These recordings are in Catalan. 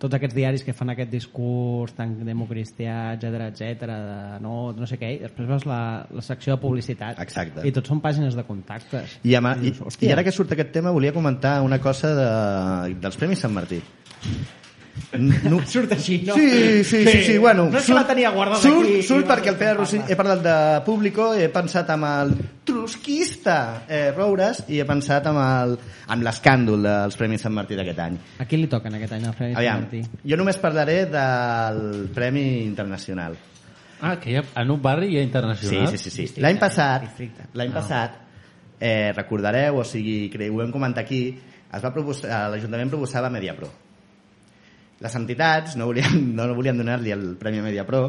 tots aquests diaris que fan aquest discurs tan democristià, etc etc de no, no sé què, i després veus la, la secció de publicitat. Exacte. I tot són pàgines de contactes. I, ama, i, dius, hòstia. I ara que surt aquest tema volia comentar una cosa de, dels Premis Sant Martí. No, Surt així, no? Sí, sí, sí, sí, bueno. No és que la tenia guardada surt, aquí. Surt perquè el Pere Rossell, he parlat de público, he pensat amb el trusquista eh, Roures i he pensat amb el- amb l'escàndol dels Premis Sant Martí d'aquest any. A qui li toquen aquest any el Premi Sant Aviam, Martí? jo només parlaré del Premi Internacional. Ah, que ha, en un barri hi ha Sí, internacional? sí, sí. sí. L'any passat, l'any passat, eh, recordareu, o sigui, ho hem comentat aquí, es va proposar, l'Ajuntament proposava Mediapro. Les entitats no volien, no volien donar-li el Premi Mediapro,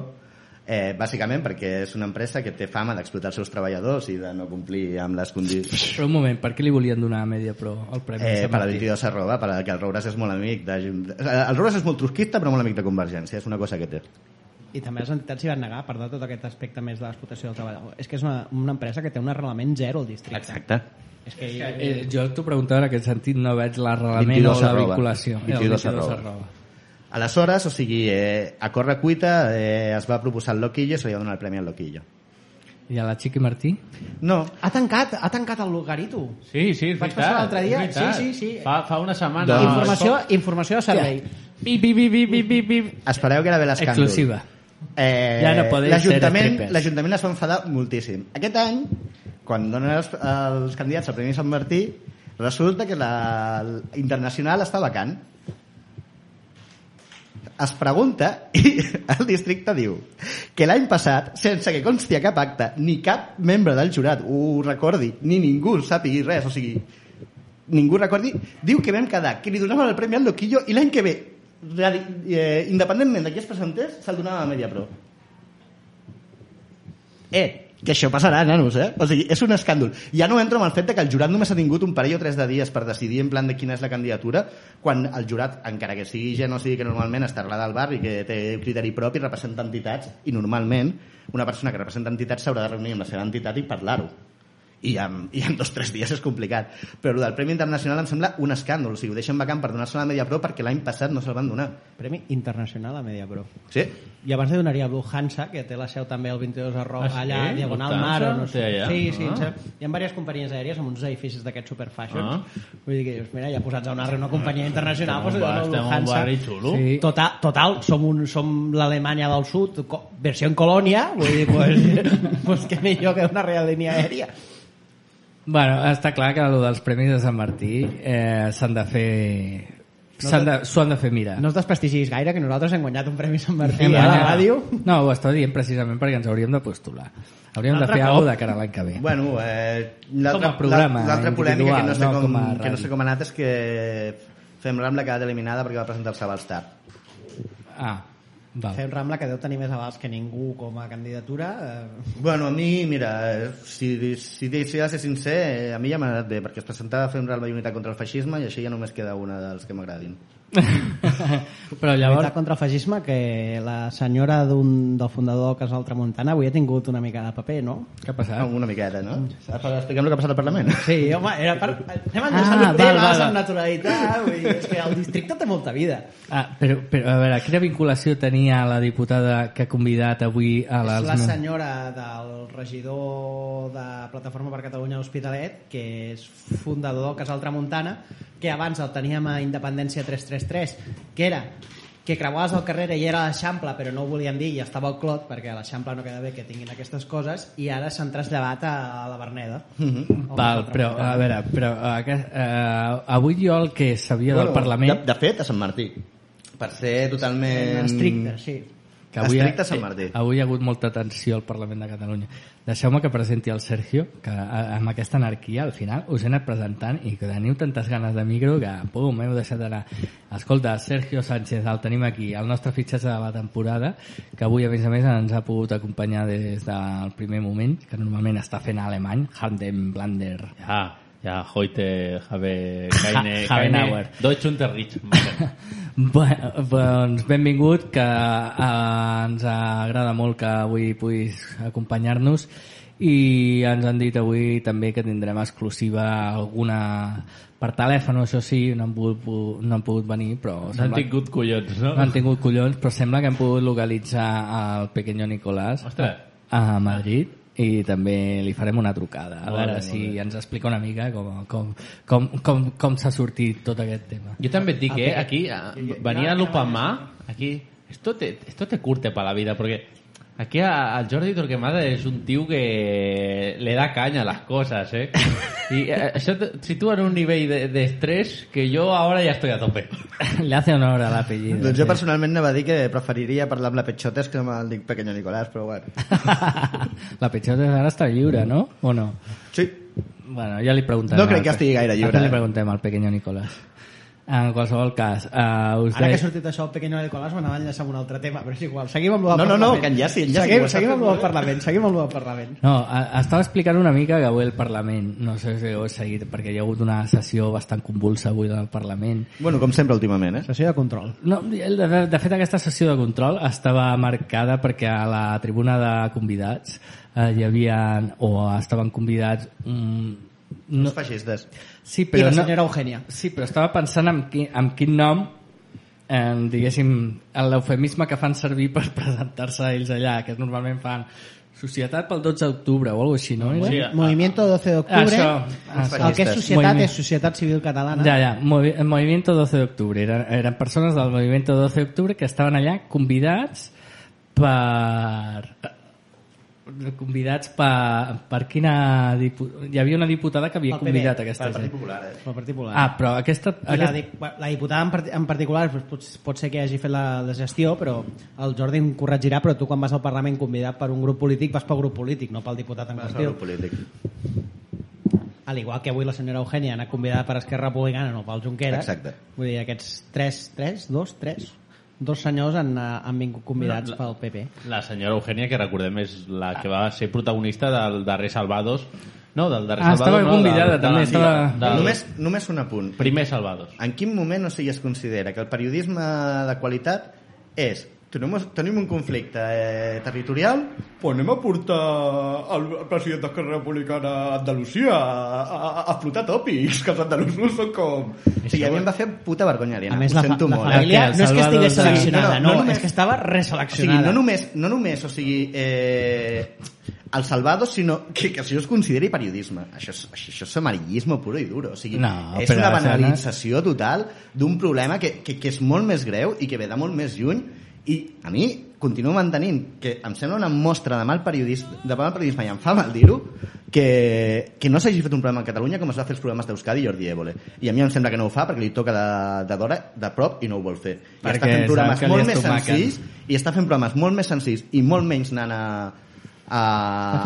eh, bàsicament perquè és una empresa que té fama d'explotar els seus treballadors i de no complir amb les condicions... Però un moment, per què li volien donar a Mediapro el Premi Eh, per la Martí? 22 arroba, per que el Roures és molt amic de... El Roures és molt trusquista però molt amic de Convergència, és una cosa que té. I també les entitats s'hi van negar per tot aquest aspecte més de l'explotació del treballador. És que és una, una empresa que té un arrelament zero al districte. Exacte. És que, Eh, jo t'ho preguntava en aquest sentit, no veig l'arrelament o 22 la arroba. vinculació. Eh, el 22 22 arroba. Aleshores, o sigui, eh, a corre cuita eh, es va proposar el Loquillo i se li va donar el premi al Loquillo. I a la Chiqui Martí? No, Ha tancat, ha tancat el Lugarito. Sí, sí, és Vaig passar l'altre dia, sí, sí, sí. Fa, fa una setmana... Doncs- Informació, informació de servei. Bip, bip, bip, bip, bip, bip. espereu que era bé l'escàndol. Exclusiva. Eh, Ja no podeu ser L'Ajuntament l'Ajuntament es va enfadar moltíssim. Aquest any, quan donen els, els candidats al Premi Sant Martí, resulta que la, la internacional està vacant. Es pregunta i el districte diu que l'any passat, sense que consti a cap acte, ni cap membre del jurat ho recordi, ni ningú sàpigui res, o sigui, ningú recordi, diu que vam quedar, que li donaven el premi al Loquillo i l'any que ve, eh, independentment de qui es presentés, se'l donava a Mediapro. Eh, que això passarà, nanos, eh? O sigui, és un escàndol. Ja no entro en el fet de que el jurat només ha tingut un parell o tres de dies per decidir en plan de quina és la candidatura, quan el jurat, encara que sigui gent o sigui que normalment està arrelada al barri, que té criteri propi, representa entitats, i normalment una persona que representa entitats s'haurà de reunir amb la seva entitat i parlar-ho. I en, I en dos o tres dies és complicat. Però el del Premi Internacional em sembla un escàndol. O sigui, ho deixen vacant per donar-se'l a Mediapro perquè l'any passat no se'l van donar. Premi internacional a Mediapro. Sí? I abans li donaria a Blue Hansa, que té la seu també al 22 de Ro, Ah, sí? allà, Diagonal Lufthansa? Mar. O no sé. Té allà? Sí, sí. Ah. Hi ha diverses companyies aèries amb uns edificis d'aquests superfashions. Ah. Vull dir que, dius, mira, ja posats a una, una companyia internacional, doncs, doncs, estem un barri xulo. Sí. Total, total som, un, som l'Alemanya del Sud, versió en colònia, vull dir, pues, pues que millor que una real línia aèria. Bueno, està clar que el dels Premis de Sant Martí eh, s'han de fer... S'han de, s'ho han de fer mirar. No es desprestigis gaire, que nosaltres hem guanyat un Premi Sant Martí Hem a la guanyat. ràdio. No, ho estava dient precisament perquè ens hauríem de postular. Hauríem de Altre fer cop. alguna de cara a l'any que ve. Bueno, eh, Com l'altra a programa la- l'altra polèmica que no, sé no com, com a que no sé ràdio. com ha anat és que Fem Rambla ha quedat eliminada perquè va presentar-se a Valstar. Ah, val. Fem Rambla, que deu tenir més avals que ningú com a candidatura. Eh, Bueno, a mi, mira, eh, si, si, si he de ser sincer, eh, a mi ja m'ha anat bé, perquè es presentava Fem Rambla i Unitat contra el Feixisme i així ja només queda una dels que m'agradin. Però Llavors... llavors... contra el feixisme, que la senyora d'un del fundador del Casal Tramuntana avui ha tingut una mica de paper, no? Què ha passat? Ah, una miqueta, no? Expliquem el que ha passat al Parlament. Sí, home, era per... Anem Ah, endreçant val, temes val, val. amb naturalitat, vull dir, és que el districte té molta vida. Ah, però, però, a veure, quina vinculació tenia la diputada que ha convidat avui a les... És la senyora del regidor de Plataforma per Catalunya a l'Hospitalet, que és fundador del Casal Tramuntana, que abans el teníem a Independència 333, que era que creuaves el carrer i era a l'Eixample, però no ho volien dir i estava al Clot, perquè a l'Eixample no queda bé que tinguin aquestes coses, i ara s'han traslladat a la Verneda. Val, però, a veure, però eh, avui jo el que sabia del Parlament... De, de fet, a Sant Martí. Per ser totalment... Estricte, sí. Que avui, Estricte Sant Martí. eh, avui hi ha hagut molta tensió al Parlament de Catalunya. Deixeu-me que presenti el Sergio, que a- amb aquesta anarquia al final us he anat presentant i que teniu tantes ganes de micro que pum, m'heu deixat d'anar. Escolta, Sergio Sánchez, el tenim aquí, el nostre fitxatge de la temporada, que avui a més a més ens ha pogut acompanyar des del primer moment, que normalment està fent alemany, Handem Blander. Ja, ja, heute habe keine, Ha- keine Deutsch Unterricht. Bueno, doncs benvingut, que eh, ens agrada molt que avui puguis acompanyar-nos i ens han dit avui també que tindrem exclusiva alguna per telèfon, això sí, no han pogut, no han pogut venir, però... No han tingut collons, no? no han tingut collons, però sembla que han pogut localitzar el pequeño Nicolás Ostres. a Madrid i també li farem una trucada a veure si ens explica una mica com, com, com, com, com s'ha sortit tot aquest tema. Jo també et dic, eh, aquí, a- venir a l'Upamà, aquí, esto te, esto te curte para la vida, porque aquí a- al Jordi Torquemada es un tío que le da caña a las cosas, eh. Y eh, te sitúa en un nivell de, de estrés que yo ahora ya estoy a tope. Le hace honor a l'apellido. Doncs jo personalment anava a dir que preferiria parlar amb la Petxotes que amb el dic Pequeño Nicolás, però bueno. la Petxota ara està lliure, no? O no? Sí, Bueno, ja li preguntarem. No crec que estigui gaire lliure, Després li eh? preguntem al pequeño Nicolás. En qualsevol cas, uh, us Ara que deia... ha sortit això, el Pequeño Nicolás m'anava a enllaçar amb un altre tema, però és igual. Seguim amb el No, no, no, Parlament. que enllaci, enllaci, que Seguim, seguim amb el. Parlament, seguim amb el Parlament. No, a- estava explicant una mica que avui el Parlament, no sé si ho heu seguit, perquè hi ha hagut una sessió bastant convulsa avui del Parlament. bueno, com sempre últimament, eh? Sessió de control. No, de, de fet, aquesta sessió de control estava marcada perquè a la tribuna de convidats eh, hi havia, o estaven convidats... Mm, No. no, Els feixistes. I sí, però la no, senyora Eugènia. Sí, però estava pensant en, qui, en quin nom eh, diguéssim, l'eufemisme que fan servir per presentar-se ells allà, que normalment fan Societat pel 12 d'octubre o alguna així, no? Sí, Era? a- Movimiento 12 d'octubre. Això, El que és societat Moviment- és Societat Civil Catalana. Ja, ja, Movi Movimiento 12 d'octubre. Eren, eren persones del Movimiento 12 d'octubre que estaven allà convidats per convidats per, per quina dipu... hi havia una diputada que havia convidat aquesta Pel Partit gent Popular, eh? Pel Partit Popular. ah, però aquesta, I la, aquest... di- la diputada en, part- en particular doncs, pot, pot ser que hagi fet la, la gestió però el Jordi em corregirà però tu quan vas al Parlament convidat per un grup polític vas pel grup polític, no pel diputat en Va ser qüestió el polític. al igual que avui la senyora Eugènia ha anat convidada per Esquerra Republicana no pel Junqueras Exacte. vull dir, aquests tres, tres, dos, tres dos senyors han, eh, han vingut convidats No, la- pel PP La senyora Eugènia, que recordem és la que va ser protagonista del darrer Salvados. No, del darrer Ah, Salvados. estava no, convidada, del- també, del- estava- del- Només, només un apunt. Primer Salvados. En quin moment o sigui, es considera que el periodisme de qualitat és tenim, tenim un conflicte eh, territorial pues anem a portar el president d'Esquerra Republicana a Andalusia a, a, a flotar tòpics que els andalusos són com... O sigui, a mi em va fer puta vergonya aliena. a més ho la, fa, sento la molt, família eh? no és que estigués seleccionada No, no, no, no només- és que estava O sigui, reseleccionada no només, no només o sigui, eh, el Salvador, sinó que, que això es consideri periodisme. Això és, això, això és amarillisme puro i duro. O sigui, No, és una banalització total d'un problema que, que, que és molt més greu i que ve de molt més lluny i a mi continuo mantenint que em sembla una mostra de mal periodisme, de mal periodisme i em fa mal dir-ho que, que no s'hagi fet un programa en Catalunya com es va fer els programes d'Euskadi i Jordi Évole. I a mi em sembla que no ho fa perquè li toca de, de d'hora, de prop i no ho vol fer. I Perquè està fent programes molt més estomaquen. senzills i està fent programes molt més senzills i molt menys anant a, a,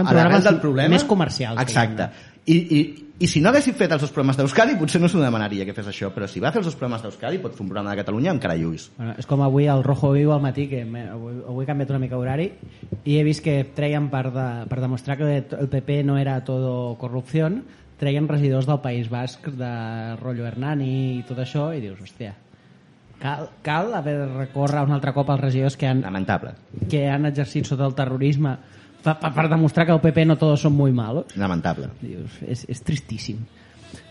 a l'arrel del problema. més comercials, Exacte. I, i, I si no haguessin fet els seus programes d'Euskadi, potser no s'ho demanaria que fes això, però si va fer els seus programes d'Euskadi, pot fer un programa de Catalunya amb cara i ulls. Bueno, és com avui el Rojo Viu al matí, que avui, avui he canviat una mica horari i he vist que treien per, de, per demostrar que el PP no era todo corrupció, treien regidors del País Basc de Rollo Hernani i tot això i dius, hòstia, cal, cal haver de recórrer un altre cop als regidors que han, Lamentable. que han exercit sota el terrorisme per, per, per demostrar que el PP no todos son muy malos. Lamentable. Dius, és, és tristíssim.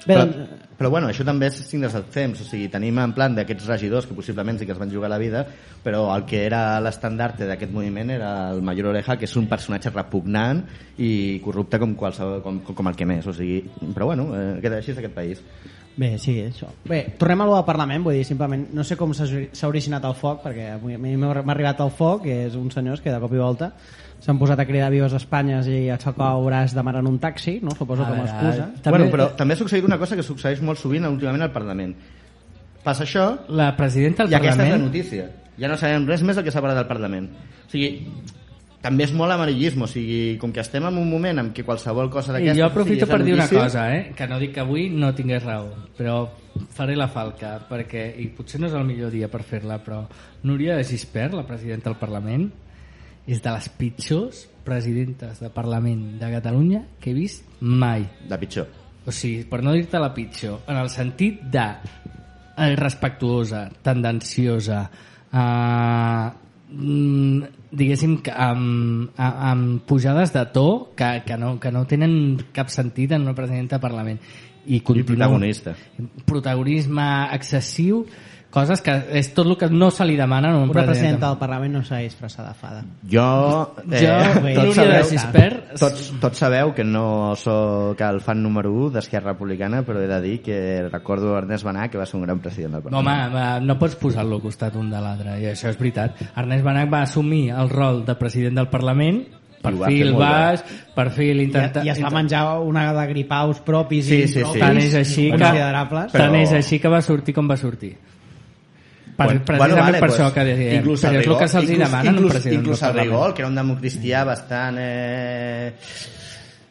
Bé, Però, doncs, però bueno, això també és signes del temps, o sigui, tenim en plan d'aquests regidors que possiblement sí que es van jugar la vida, però el que era l'estandarte d'aquest moviment era el Mayor Oreja, que és un personatge repugnant i corrupte com, qualsevol, com, com el que més, o sigui, però bueno, eh, queda així és aquest país. Bé, sí, això. Bé, tornem a lo del Parlament, vull dir, simplement, no sé com s'ha originat el foc, perquè a mi m'ha arribat el foc, que és uns senyors que de cop i volta s'han posat a cridar vives Espanyes i a xocar el braç demanant un taxi, no? Suposo A com a veure, excusa. També-. Bueno, però també ha succeït una cosa que succeeix molt sovint últimament al Parlament. Passa això La presidenta del i aquesta és la Parlament... notícia. Ja no sabem res més del que s'ha parlat del Parlament. O sigui, també és molt amarillisme, o sigui, com que estem en un moment en què qualsevol cosa I d'aquestes... jo aprofito per dir una cosa, eh? que no dic que avui no tingués raó, però faré la falca, perquè, i potser no és el millor dia per fer-la, però Núria de Gispert, la presidenta del Parlament, és de les pitjors presidentes de Parlament de Catalunya que he vist mai. De pitjor. O sigui, per no dir-te la pitjor, en el sentit de irrespectuosa, tendenciosa, eh, mm, diguéssim, que amb, amb pujades de to que, que, no, que no tenen cap sentit en una presidenta de Parlament. i continua... protagonista. Protagonisme excessiu, coses que és tot el que no se li demana a un Una president. presidenta del Parlament no s'ha disfressat de fada. Jo, eh, Jo, bé, tots, sabeu, Gispert, tots, tots sabeu que no sóc el fan número 1 d'Esquerra Republicana, però he de dir que recordo Ernest Benà, que va ser un gran president del No, Parlament. home, no pots posar-lo al costat un de l'altre, i això és veritat. Ernest Benach va assumir el rol de president del Parlament, I perfil baix, perfil I, intentar... I es va menjar una de gripaus propis Sí, i sí, sí. Tant és així que, considerables. Però- tant és així que va sortir com va sortir. Per, Bueno, precisament bueno, vale, per pues, això que diem, inclús però el és el Rigol- que se'ls inclús- demana inclús, inclús del el. Rigol, que era un democristià bastant... Eh,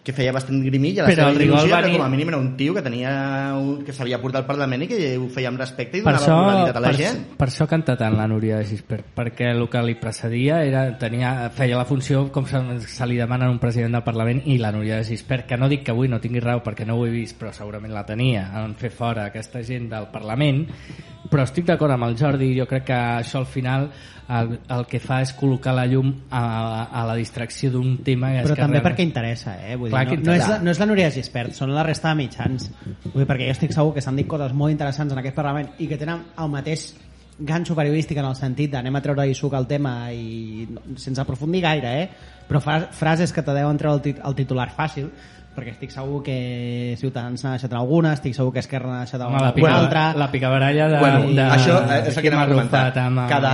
que feia bastant grimilla la Però seva Rigol ideologia, va dir- com a mínim era un tio que tenia un, que sabia portar al Parlament i que ho feia amb respecte i per donava això, moralitat a la per, gent. per això canta tant la Núria de Gispert, perquè el que li precedia era, tenia, feia la funció com se, se li demana un president del Parlament i la Núria de Gispert, que no dic que avui no tingui raó perquè no ho he vist, però segurament la tenia en fer fora aquesta gent del Parlament, però estic d'acord amb el Jordi, jo crec que això al final el, el que fa és col·locar la llum a, a la distracció d'un tema que és Però que també realment- perquè interessa, eh? Vull Clar dir, que no, no, és la, no és la Núria Gispert, són la resta de mitjans. Vull dir, perquè jo estic segur que s'han dit coses molt interessants en aquest Parlament i que tenen el mateix ganxo periodístic en el sentit d'anem a treure-hi suc al tema i sense aprofundir gaire, eh? però fa, frases que te deuen treure el, tit el titular fàcil perquè estic segur que Ciutadans n'ha deixat alguna, estic segur que Esquerra n'ha deixat alguna la, pica, altra. la picabaralla de, bueno, de, això és el que anem a comentar. Amb Cada,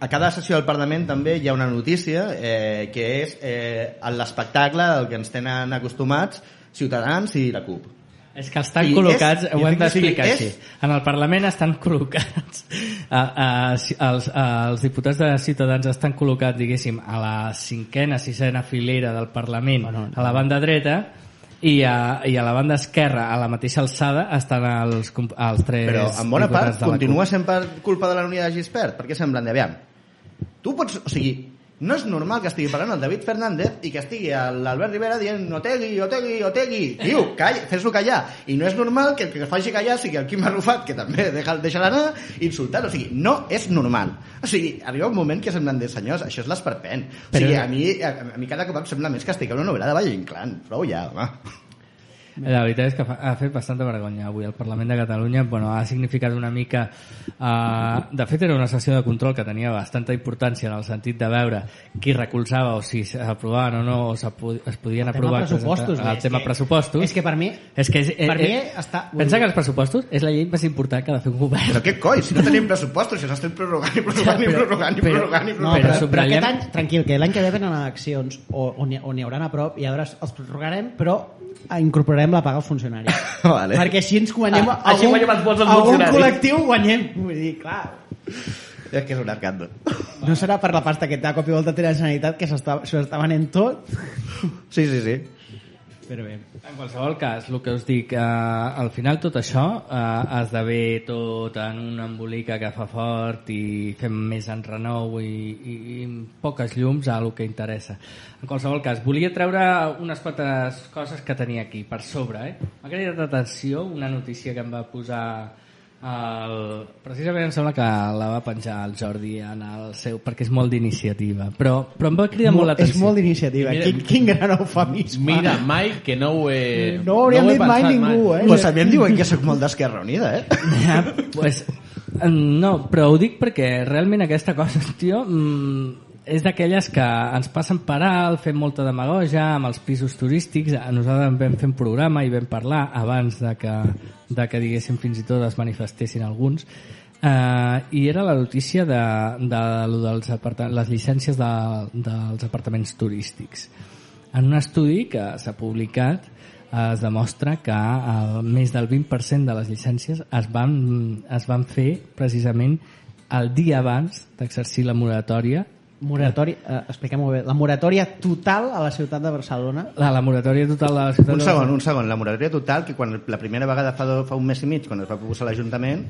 a cada sessió del Parlament també hi ha una notícia eh, que és eh, l'espectacle al que ens tenen acostumats Ciutadans i la CUP. És que estan I col·locats, és- ho hem d'explicar és- així. En el Parlament estan col·locats, a, a, els, els diputats de Ciutadans estan col·locats, diguéssim, a la cinquena, sisena filera del Parlament, Bueno, a la banda dreta, i a, i a la banda esquerra, a la mateixa alçada, estan els, els tres Però en bona part continua sent per culpa de la Núria de Gispert, perquè semblen de aviam. Tu pots, o sigui, no és normal que estigui parlant el David Fernández i que estigui l'Albert Rivera dient Otegui, Otegui, Otegui. Tio, calla, fes-lo callar. I no és normal que el que el faci callar sigui el Quim Arrufat, que també deixa, deixa l'anar, insultant. O sigui, no és normal. O sigui, arriba un moment que semblen de senyors, això és l'esperpent. O Però- sigui, a mi, a, a mi cada cop em sembla més que estic a una novel·la de Valle Inclán. Prou ja, home. La veritat és que fa, ha fet bastanta vergonya avui. El Parlament de Catalunya bueno, ha significat una mica... Uh, de fet, era una sessió de control que tenia bastanta importància en el sentit de veure qui recolzava o si s'aprovaven o no o es podien El tema aprovar pressupostos, el és tema que- pressupostos. és que per mi- És que és, per mi eh, està- Pensa que els pressupostos és la llei més important que ha de fer un govern. Però què coi, si no tenim pressupostos, si s'estem prorrogant i prorrogant i prorrogant i però- prorrogant i No, prorrogant. però però, però aquest any, tranquil, que l'any que ve venen eleccions o, on, hi, on hi haurà a prop i llavors els prorrogarem, però incorporarem la paga als funcionaris. Vale. Perquè així ens guanyem Ah, així guanyem els vots algun col·lectiu guanyem. Vull dir, clar, És que és un no serà per la pasta que de cop i volta té la Generalitat que s'està venent tot. Sí, sí, sí. Però bé. En qualsevol cas, el que us dic, eh, al final tot això eh, esdevé tot en una embolica que fa fort i fem més enrenou i, i, i poques llums a el que interessa. En qualsevol cas, volia treure unes quantes coses que tenia aquí per sobre. Eh? M'ha cridat l'atenció una notícia que em va posar el... precisament em sembla que la va penjar el Jordi en el seu, perquè és molt d'iniciativa però, però em va cridar molt, és l'atenció molt d'iniciativa. Mira- Quin, quin gran eufemisme. Mira, mai que no ho he... No ho hauríem he dit mai ningú, eh? Pues a mi em diuen que sóc molt d'Esquerra Unida, eh? Ja, pues, no, però ho dic perquè realment aquesta cosa, tio, mm, és d'aquelles que ens passen per alt, fem molta demagogia amb els pisos turístics. Nosaltres vam fer un programa i vam parlar abans de que, de que diguéssim fins i tot es manifestessin alguns. Uh, I era la notícia de, de, lo dels les llicències de, dels apartaments turístics. En un estudi que s'ha publicat es demostra que el, més del 20% de les llicències es van, es van fer precisament el dia abans d'exercir la moratòria Moratòria, eh, expliquem-ho bé, la moratòria total a la ciutat de Barcelona. La, la moratòria total de la ciutat Un de segon, Barcelona. un segon. La moratòria total, que quan la primera vegada fa, do, fa un mes i mig, quan es va proposar a l'Ajuntament,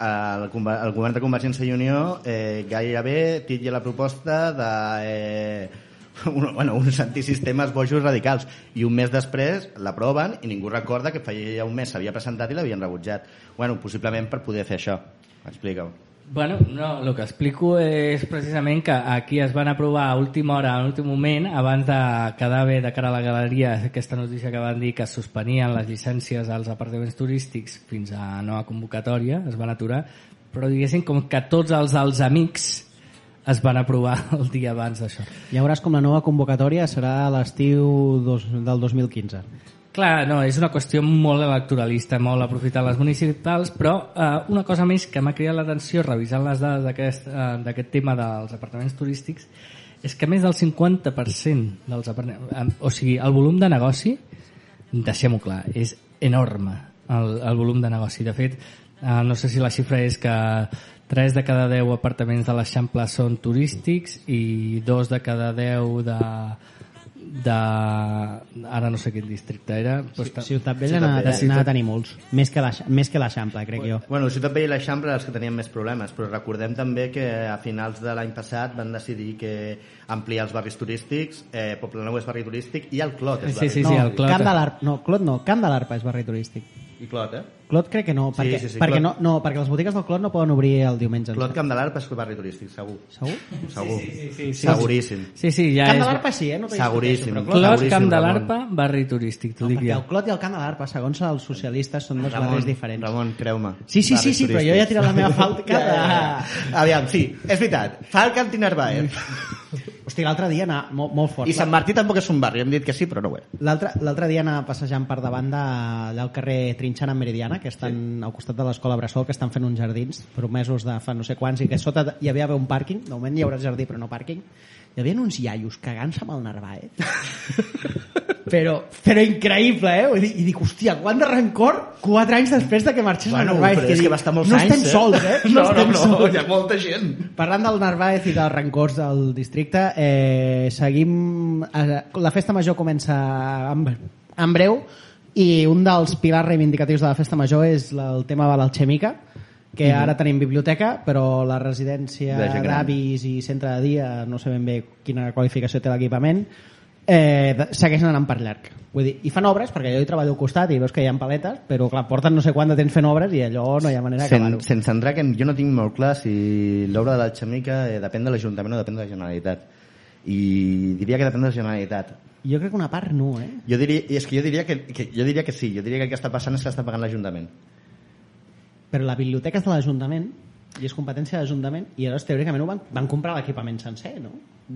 el, el govern de Convergència i Unió eh, gairebé titlla la proposta de... Eh, un, bueno, uns antisistemes bojos radicals. I un mes després l'aproven i ningú recorda que feia ja un mes s'havia presentat i l'havien rebutjat. Bueno, possiblement per poder fer això. Explica-ho Bueno, no, el que explico és precisament que aquí es van aprovar a última hora, a l'últim moment, abans de quedar bé de cara a la galeria aquesta notícia que van dir que suspenien les llicències als apartaments turístics fins a nova convocatòria, es van aturar, però diguéssim com que tots els dels amics es van aprovar el dia abans d'això. Ja veuràs com la nova convocatòria serà l'estiu del 2015. Clar, no, és una qüestió molt electoralista, molt aprofitar les municipals, però eh, una cosa més que m'ha cridat l'atenció revisant les dades d'aquest eh, tema dels apartaments turístics és que més del 50% dels apartaments... O sigui, el volum de negoci, deixem-ho clar, és enorme el, el volum de negoci. De fet, eh, no sé si la xifra és que 3 de cada 10 apartaments de l'Eixample són turístics i 2 de cada 10 de de... ara no sé quin districte era però està... Ciutat Vella Ciutat n'ha de, n'ha de tenir molts. Més que l'Eix- més que l'Eixample, crec jo. Bueno, Ciutat Vella i l'Eixample els que tenien més problemes, però recordem també que a finals de l'any passat van decidir que ampliar els barris turístics, eh, Poblenou és barri turístic i el Clot és Sí, barri sí, no, sí, el Clot. Camp de l'Arpa, no, Clot no, Camp de l'Arpa és barri turístic. I Clot, eh? Clot crec que no, Sí, perquè, sí, sí, perquè, Clot. no, no, perquè les botigues del Clot no poden obrir el diumenge. Clot. Camp de l'Arpa és barri turístic, segur. Segur? Segur. sí, sí, sí. Seguríssim. Sí, sí, ja Camp de és... l'Arpa sí, eh? No Seguríssim. Clot, Seguríssim, Camp de l'Arpa, barri turístic, t'ho No, dic perquè jo. el Clot i el Camp de l'Arpa, segons els socialistes, són dos Ramon, barris diferents. Ramon, creu-me. Sí, sí, sí, sí, però jo ja he tirat la meva. Ja, ja, ja. Aviam, sí, és veritat. Fa el Canti Narváez. Hosti, l'altre dia anar molt, molt fort. I Sant Martí tampoc és un barri, hem dit que sí, però no ho és. L'altre dia anar passejant per davant de, allà al carrer Trinxana en Meridiana, que estan sí. al costat de l'escola Bressol, que estan fent uns jardins promesos de fa no sé quants, i que sota hi havia un pàrquing, de moment hi haurà jardí però no pàrquing, hi havia uns iaios cagant-se amb el Narváez. però, però increïble, eh? Vull dir, I dic, hòstia, quant de rancor quatre anys després de que marxés Bueno, el Narváez. però és que va estar molts no anys, estem eh? sols, eh? No, no, estem no, sols. hi ha molta gent. Parlant del Narváez i dels rancors del districte, eh, seguim... Eh, la festa major comença en, en breu i un dels pilars reivindicatius de la festa major és el tema de l'alxèmica, que ara tenim biblioteca, però la residència d'avis i centre de dia, no sé ben bé quina qualificació té l'equipament, eh, segueixen anant per llarg. Vull dir, I fan obres, perquè jo hi treballo al costat i veus que hi ha paletes, però clar, porten no sé quant de temps fent obres i allò no hi ha manera Sen, d'acabar-ho. sense entrar, que jo no tinc molt clar si l'obra de l'Alxemica eh, depèn de l'Ajuntament o depèn de la Generalitat. I diria que depèn de la Generalitat. Jo crec que una part no, eh? Jo diria, és que jo diria que, que, jo diria que sí, jo diria que el que està passant és que l'està pagant l'Ajuntament. però la biblioteca és de l'Ajuntament i és competència de l'Ajuntament i llavors teòricament ho van, van comprar l'equipament sencer, no?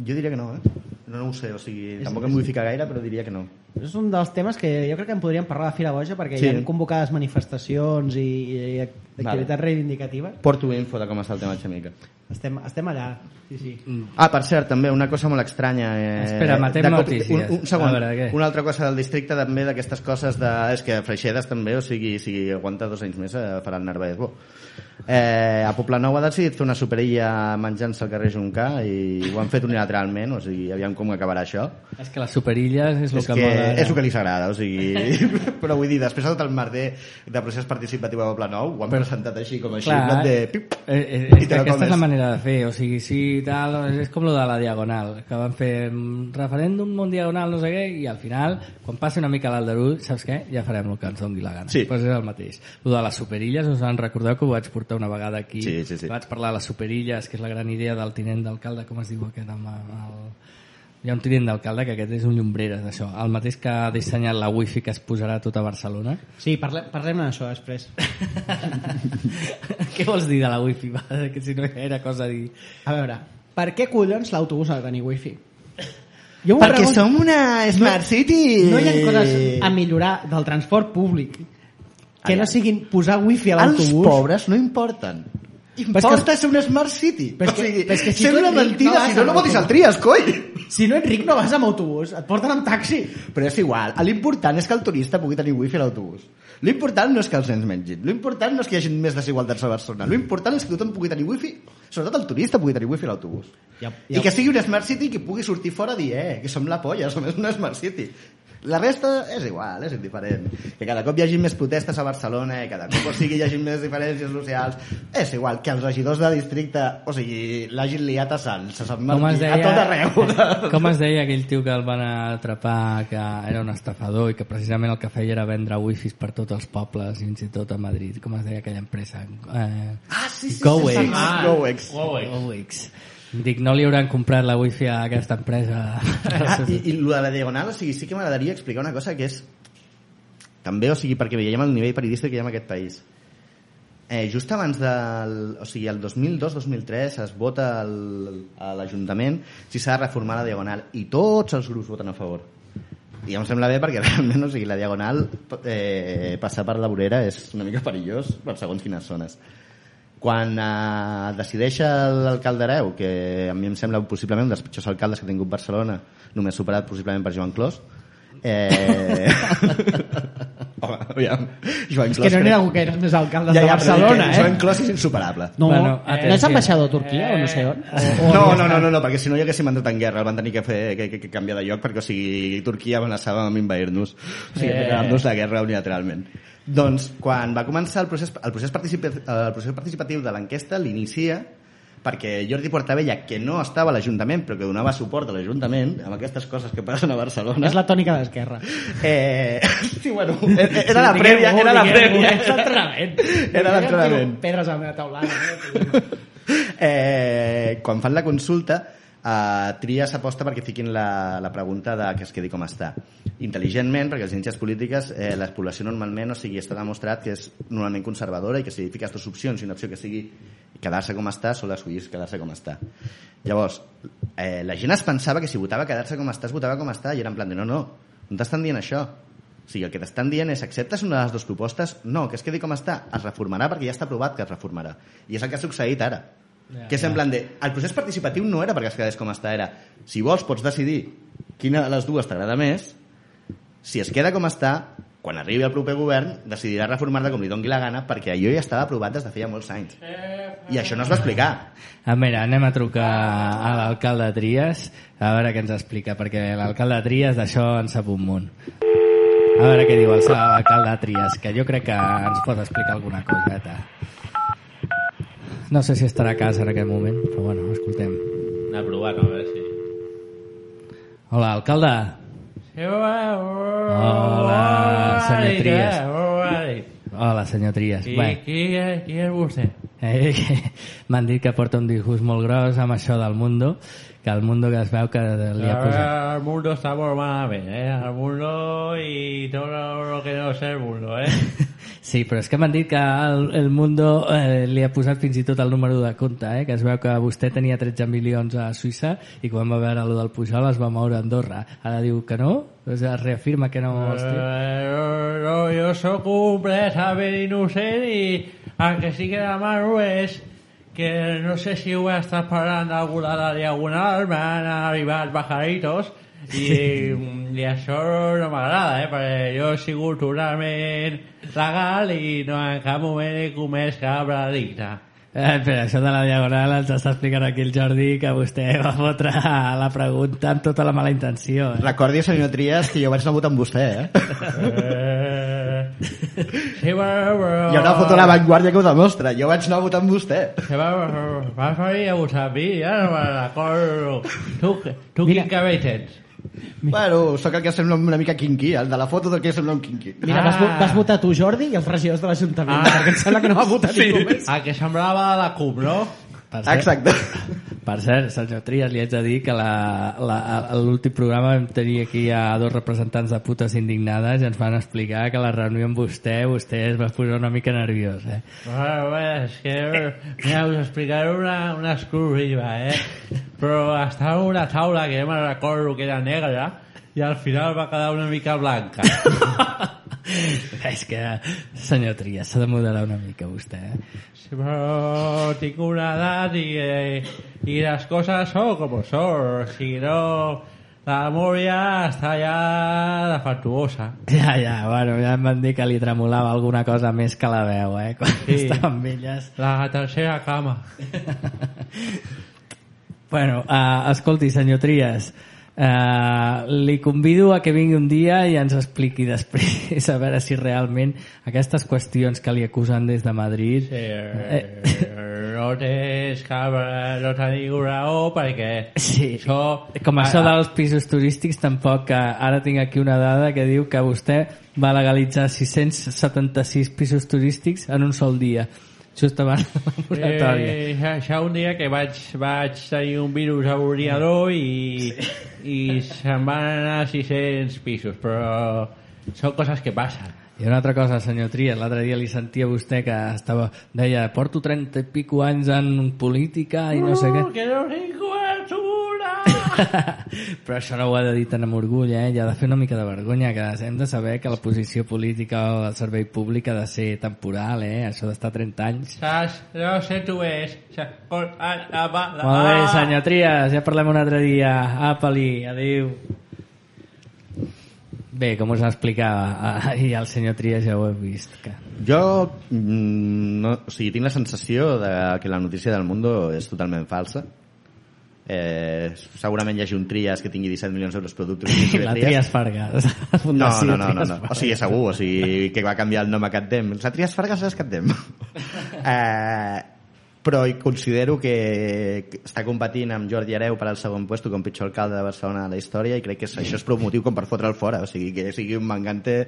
Jo diria que no, eh? No, no ho sé, o sigui, tampoc em ficar gaire, però diria que no. És un dels temes que jo crec que en podríem parlar de Fira Boja perquè Sí. hi ha convocades manifestacions i, i activitats Vale. reivindicatives. Porto info de com està el tema Alxemica. Estem, estem allà. Sí, sí. Ah, per cert, també una cosa molt estranya. Eh, Espera, matem notícies. Un, un segon. Veure, què? Una altra cosa del districte també d'aquestes coses de... És que Freixedes també, o sigui, si aguanta dos anys més eh, farà el Narváez bo. Eh, a Poblenou ha decidit fer una superilla menjant-se al carrer Juncà i ho han fet unilateralment, o sigui, aviam com acabarà això. És que les superilles és el és que, que mola. ara. és el que li s'agrada, o sigui... però vull dir, després de tot el merder de procés participatiu a Poblenou, ho han presentat així com així, Clar, de... Pip, eh, eh, i és te que aquesta comes. és la manera de fer, o sigui, si tal, és com lo de la Diagonal, que van fer referèndum, un Diagonal, no sé què, i al final, quan passi una mica l'Aldarull, saps què? Ja farem el que ens doni la gana. Sí. Pues és el mateix. Lo de les superilles, us en recordeu que ho vaig portar una vegada aquí, Sí, sí, sí. vaig parlar de les superilles, que és la gran idea del tinent d'alcalde, com es diu aquest home? El... Hi ha un tinent d'alcalde que aquest és un llombreres d'això, el mateix que ha dissenyat la wifi que es posarà a tota Barcelona. Sí, parlem, parlem d'això després. Què vols dir de la wifi? Va, que si no era cosa a dir... A veure, per què collons l'autobús ha de tenir wifi? Jo Perquè pregunto. som una Smart City! No hi ha coses a millorar del transport públic que no siguin posar wifi a Els l'autobús. pobres no importen. Importa ser una Smart City. Però és o que- sigui, però és que si sembla mentida, no si no, no votis el tries, coi! Si no ets ric no vas amb autobús, et porten amb taxi. Però és igual, l'important és que el turista pugui tenir wifi a l'autobús. L'important no és que els nens mengin, l'important no és que hi hagi més desigualtats a Barcelona, l'important és que tothom pugui tenir wifi, sobretot el turista pugui tenir wifi a l'autobús. Ja- I que sigui una Smart City que pugui sortir fora i dir, eh, que som la polla, som una Smart City. La resta és igual, és indiferent. Que cada cop hi hagi més protestes a Barcelona, que cada cop o sigui, hi hagi més diferències socials, és igual. Que els regidors de districte, o sigui, l'hagin liat a Sants, a Sant Martí, deia, a tot arreu. com es deia aquell tio que el van atrapar que era un estafador i que precisament el que feia era vendre wifis per tots els pobles i fins i tot a Madrid com es deia aquella empresa eh, Ah, sí, sí, Gowex. sí, sí, sí, Gowex. Huawei. Gowex dic, no li hauran comprat la wifi a aquesta empresa Ah, i, i lo de la diagonal, o sigui, sí que m'agradaria explicar una cosa que és també, o sigui, perquè veiem el nivell periodístic que hi ha en aquest país. Eh, just abans del... O sigui, el 2002-2003 es vota el, a l'Ajuntament si s'ha de reformar la Diagonal i tots els grups voten a favor. I em sembla bé perquè realment o sigui, la Diagonal eh, passar per la vorera és una mica perillós per segons quines zones. Quan eh, decideix l'alcalde Areu, que a mi em sembla possiblement un dels pitjors alcaldes que ha tingut Barcelona, només superat possiblement per Joan Clos, eh... Home, aviam. Joan És que no n'hi ha hagut gaires més alcaldes de però Barcelona, que eh? Joan Clos és insuperable. No, Bueno, no és ambaixador a Turquia o no sé on? O, o No, no, no, no, no, perquè si no hi haguéssim entrat en guerra, el van tenir que, fer, que, que, que canviar de lloc perquè, o sigui, Turquia amenaçava amb invair-nos, o sigui, Eh. declarar-nos la guerra unilateralment. Doncs, quan va començar el procés, el procés, participa, el procés participatiu de l'enquesta, l'inicia perquè Jordi Portabella, que no estava a l'Ajuntament, però que donava suport a l'Ajuntament, amb aquestes coses que passen a Barcelona... És la tònica d'Esquerra. Eh, sí, bueno, era la prèvia, era la prèvia. És l'entrenament. Era l'entrenament. Pedres a la meva taulada. eh, quan fan la consulta eh, Trias aposta perquè fiquin la, la pregunta de que es quedi com està intel·ligentment, perquè les ciències polítiques eh, la població normalment, o sigui, està demostrat que és normalment conservadora i que si fiques dues opcions i una opció que sigui quedar-se com està, sol escollir quedar-se com està llavors, eh, la gent es pensava que si votava quedar-se com està, es votava com està i era en plan de no, no, no t'estan dient això o sigui, el que t'estan dient és acceptes una de les dues propostes? No, que es quedi com està. Es reformarà perquè ja està aprovat que es reformarà. I és el que ha succeït ara. Ja, que és en plan de... El procés participatiu no era perquè es quedés com està, era si vols pots decidir quina de les dues t'agrada més, si es queda com està, quan arribi el proper govern, decidirà reformar-la com li doni la gana perquè allò ja estava aprovat des de feia molts anys. I això no es va explicar. Ah, mira, anem a trucar a l'alcalde Trias a veure què ens explica, perquè l'alcalde Trias d'això en sap un munt. A veure què diu el l'alcalde Trias, que jo crec que ens pot explicar alguna coseta. No sé si estarà a casa en aquest moment, però bueno, escoltem. Anar a provar, no? A veure si... Hola, alcalde. Hola, senyor Trias. Hola, senyor Trias. Qui, Bé, qui, qui és vostè? Eh, M'han dit que porta un disgust molt gros amb això del Mundo, que el Mundo que es veu que li ha posat... El mundo está molt malament, eh? El mundo y todo lo que no es el mundo, eh? Sí, però és que m'han dit que el, el Mundo eh, li ha posat fins i tot el número de compte, eh? que es veu que vostè tenia 13 milions a Suïssa i quan va veure allò del Pujol es va moure a Andorra. Ara diu que no? O es reafirma que no... Hosti... Eh, no, no, jo sóc completament innocent i el que sí que demano és que no sé si ho he estat parlant d'algú de la Diagonal, m'han arribat bajaditos i, i això no m'agrada, eh? perquè jo he sigut totalment legal i no en cap moment he comès cap delicte. Eh, però això de la Diagonal ens està explicant aquí el Jordi que vostè va fotre la pregunta amb tota la mala intenció. Eh? Recordi, senyor Trias, que jo vaig anar a votar amb vostè, eh? Eh... Sí, però, però... Hi ha una foto a la Vanguardia que ho demostra. Jo vaig anar a votar amb vostè. Vas venir a votar amb mi, ja no me'n recordo. Tu, tu Mira. quin cabell tens? Bueno, sóc el que sembla una mica quinqui, el de la foto del que sembla un quinqui. Mira, vas, vo- Ah. vas votar tu, Jordi, i els regidors de l'Ajuntament, Ah. perquè em sembla que no va votar sí. ningú més. El que semblava de la CUP, no? Per cert, Exacte. Per cert, senyor Trias, li haig de dir que l'últim programa vam tenir aquí a dos representants de putes indignades i ens van explicar que la reunió amb vostè, vostè es va posar una mica nerviós, eh? Bueno, bueno, és que... Mira, us explicaré una, una exclusiva, eh? Però estava en una taula que jo me'n recordo que era negra i al final va quedar una mica blanca. És que, senyor Trias, s'ha de moderar una mica vostè, eh? Sí, però tinc una edat i, eh, i les coses són com són. Si no, la memòria està ja defectuosa. Ja, ja, bueno, ja em van dir que li tremolava alguna cosa més que la veu, eh? Quan Sí. estava amb elles. La tercera cama. Bueno, uh, escolti, senyor Trias, Uh, li convido a que vingui un dia i ens expliqui després a veure si realment aquestes qüestions que li acusen des de Madrid Eh, no tens cap, no teniu raó perquè Sí. això... Com això dels pisos turístics, tampoc que ara tinc aquí una dada que diu que vostè va legalitzar 676 pisos turístics en un sol dia, just abans de la moratòria. Eh, ja, ja un dia que vaig, vaig tenir un virus a l'ordinador i, i se'n van anar 600 pisos, però són coses que passen. I una altra cosa, senyor Trias, l'altre dia li sentia vostè que estava, deia, porto 30 i pico anys en política i no sé què. que no tinc cobertura! Però això no ho ha de dir tan amb orgull, eh? Ja ha de fer una mica de vergonya, que hem de saber que la posició política o el servei públic ha de ser temporal, eh? Això d'estar 30 anys. Saps? No sé tu és. Molt bé, senyor Trias, ja parlem un altre dia. Apa-li, adéu. Bé, com us explicava, ah, i el senyor Trias ja ho he vist. Que... Jo mm, no, o sigui, tinc la sensació de que la notícia del Mundo és totalment falsa. Eh, segurament hi hagi un Trias que tingui 17 milions d'euros productes. La Trias Fargas. la No, no, no, no, Trias no. O Fargas. sigui, segur, o sigui, que va canviar el nom a Catdem. La Trias Fargas és Catdem. eh, però hi considero que està competint amb Jordi Areu per al segon puesto com pitjor alcalde de Barcelona de la història i crec que això és prou motiu com per fotre'l fora. O sigui, que sigui un mangante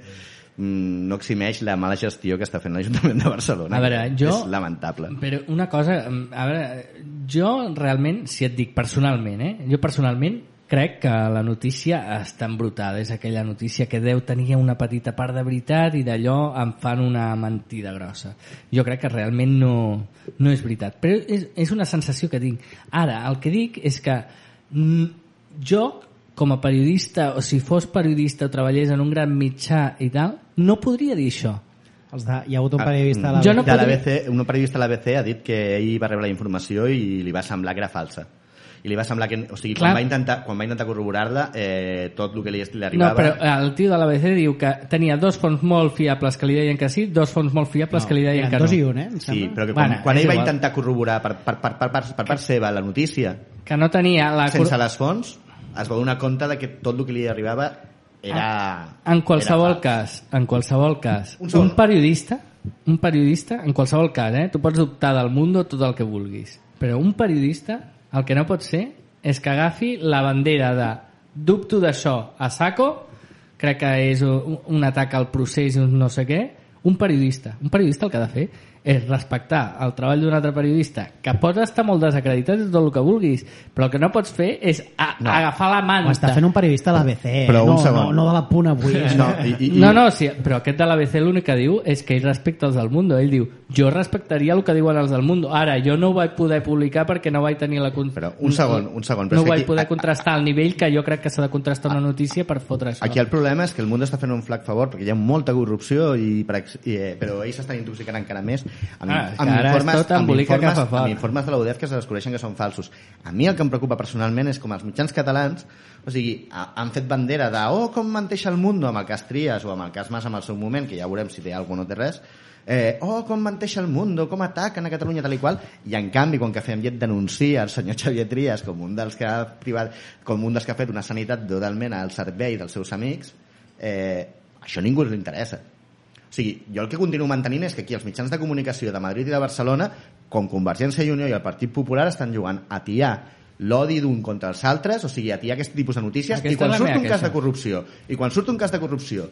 mm, no eximeix la mala gestió que està fent l'Ajuntament de Barcelona. A veure, jo- És lamentable. Però una cosa, mm, a veure, jo realment, si et dic personalment, eh? jo personalment crec que la notícia està embrutada. És aquella notícia que deu tenir una petita part de veritat i d'allò en fan una mentida grossa. Jo crec que realment no, no és veritat. Però és, és una sensació que tinc. Ara, el que dic és que jo, com a periodista, o si fos periodista o treballés en un gran mitjà i tal, no podria dir això. Els de, hi ha hagut un Ah, periodista a la jo no de podria- l'ABC, un periodista de l'ABC ha dit que ell va rebre la informació i li va semblar que era falsa i li va semblar que, o sigui, Clar. quan va intentar, quan va intentar corroborar-la eh, tot el que li, li No, arribava però el tio de l'ABC diu que tenia dos fons molt fiables que li deien que sí, dos fons molt fiables que li deien que dos no. i un, eh? sí, però que quan, Bueno, quan ell va igual. intentar corroborar per, per, per, per, per, per part seva la notícia Que no tenia la... sense les fonts es va donar compte de que tot el que li arribava era... En qualsevol era cas, en qualsevol cas, Un un, periodista, un periodista, en qualsevol cas, eh, tu pots dubtar del mundo tot el que vulguis, però un periodista el que no pot ser és que agafi la bandera de dubto d'això a saco, crec que és un, un atac al procés i un no sé què, un periodista, un periodista el que ha de fer és respectar el treball d'un altre periodista que pot estar molt desacreditat i tot el que vulguis, però el que no pots fer és a, No. agafar la Ho manta. està fent un periodista de l'ABC, eh? No, no, no de la punt avui. eh? no, i, i, No, no, sí, però aquest de l'ABC l'únic que diu és que ell respecta els del Mundo. Ell diu, jo respectaria el que diuen els del Mundo. Ara, jo no ho vaig poder publicar perquè no vaig tenir la... Con... Però un segon, un segon, però No ho vaig aquí- poder contrastar al nivell que jo crec que s'ha de contrastar una notícia per fotre això. Aquí el problema és que el món està fent un flac favor perquè hi ha molta corrupció i, per, i eh, però ells s'estan intoxicant encara més amb, Ah, amb, informes, cap a fora. amb informes de la UDEF que se descobreixen que són falsos. A mi el que em preocupa personalment és com els mitjans catalans o sigui, ha- han fet bandera de oh, com menteix el mundo amb el cas Trias o amb el cas Mas en el seu moment, que ja veurem si té alguna o no té res, eh, oh, com menteix el mundo, com ataquen a Catalunya tal i qual, i en canvi, quan que fem llet denuncia el senyor Xavier Trias com un dels que ha privat, com un dels que ha fet una sanitat totalment al servei dels seus amics, eh, això a ningú li interessa. O sigui, jo el que continuo mantenint és que aquí els mitjans de comunicació de Madrid i de Barcelona, com Convergència i Unió i el Partit Popular, estan jugant a tiar l'odi d'un contra els altres, o sigui, a tiar aquest tipus de notícies, Aquesta i quan surt un cas de corrupció, i quan surt un cas de corrupció,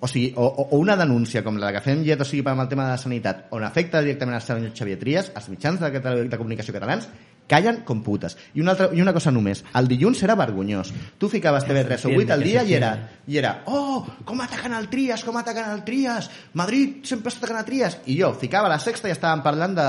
o sigui, o, o una denúncia com la que fem llet, o sigui, amb el tema de la sanitat, on afecta directament al senyor Xavier Trias, els mitjans de, de, de comunicació catalans callen com putes. I una, altra, I una cosa només, el dilluns era vergonyós. Tu ficaves TV3 o 8 al dia i era, i era oh, com ataquen el Trias, com ataquen el Trias, Madrid sempre està atacant el Trias. I jo ficava la sexta i estàvem parlant de,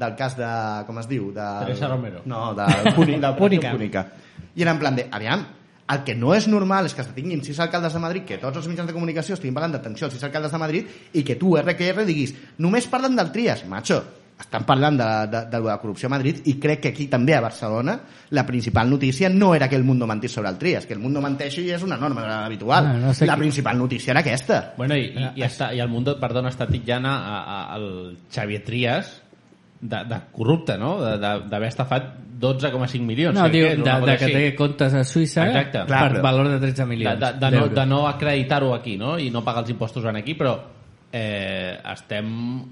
del cas de, com es diu? De, Teresa Romero. No, de, de Púnica. Púnica. I era en plan de, aviam, el que no és normal és que es tinguin sis alcaldes de Madrid, que tots els mitjans de comunicació estiguin parlant d'atenció als sis alcaldes de Madrid i que tu, RQR, diguis només parlen del Trias. Macho, estan parlant de, de, de, la corrupció a Madrid i crec que aquí també a Barcelona la principal notícia no era que el Mundo mentís sobre el Trias, que el Mundo menteixi és una norma habitual. Ah, no sé la qui- principal notícia era aquesta. Bueno, i, i, i, està, i el Mundo, perdona, està titllant a, a, al Xavier Trias de, de corrupte, no? De- de- D'haver estafat 12,5 milions. No, diu, que de, de que té comptes a Suïssa Exacte. per Clar, però- valor de 13 de, milions de, de, no, d'euros. de no acreditar-ho aquí no? i no pagar els impostos en aquí però eh, estem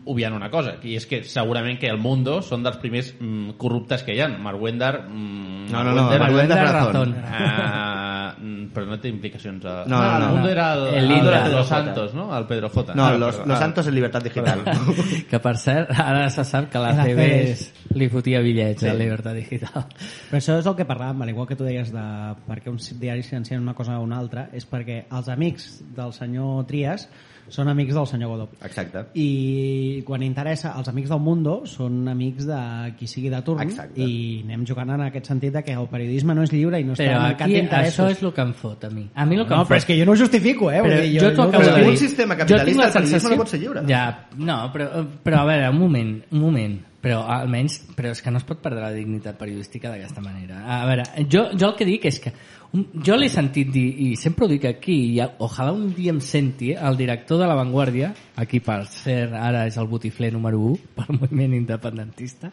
obviant una cosa i és que segurament que el Mundo són dels primers mm, corruptes que hi ha Mark Wender mm, No, no, no, Wender, Mark Wender Wender razón. razón. Ah, mm, però no té implicacions a... No, no, el no. Mundo era el, El el, el Pedro J. Santos no? el Pedro J No, Ah, los, perdó. los Ah. Santos en Libertad Digital. Que per cert, ara se sap que la CBS li fotia bitllets Sí. a Libertad Digital. Però això és el que parlàvem, al igual que tu deies de per què uns diaris financien una cosa o una altra, és perquè els amics del senyor Trias són amics del senyor Godó. Exacte. I quan interessa, els amics del Mundo són amics de qui sigui de turn Exacte. i anem jugant en aquest sentit de que el periodisme no és lliure i no està Però marcat aquí d'interessos. això és el que em fot a mi. A mi el que No, em però fot... és que jo no ho justifico, eh? Però dir, jo acabo Però de en dir. un sistema Jo tinc capitalista el periodisme sensació- no pot ser lliure. Ja, no, però, però a veure, un moment, un moment. Però almenys, però és que no es pot perdre la dignitat periodística d'aquesta manera. A veure, jo, jo el que dic és que un, jo l'he sentit dir, i sempre ho dic aquí, i ojalà un dia em senti, eh, el director de La Vanguardia, aquí per ser ara és el botifler número 1 pel moviment independentista,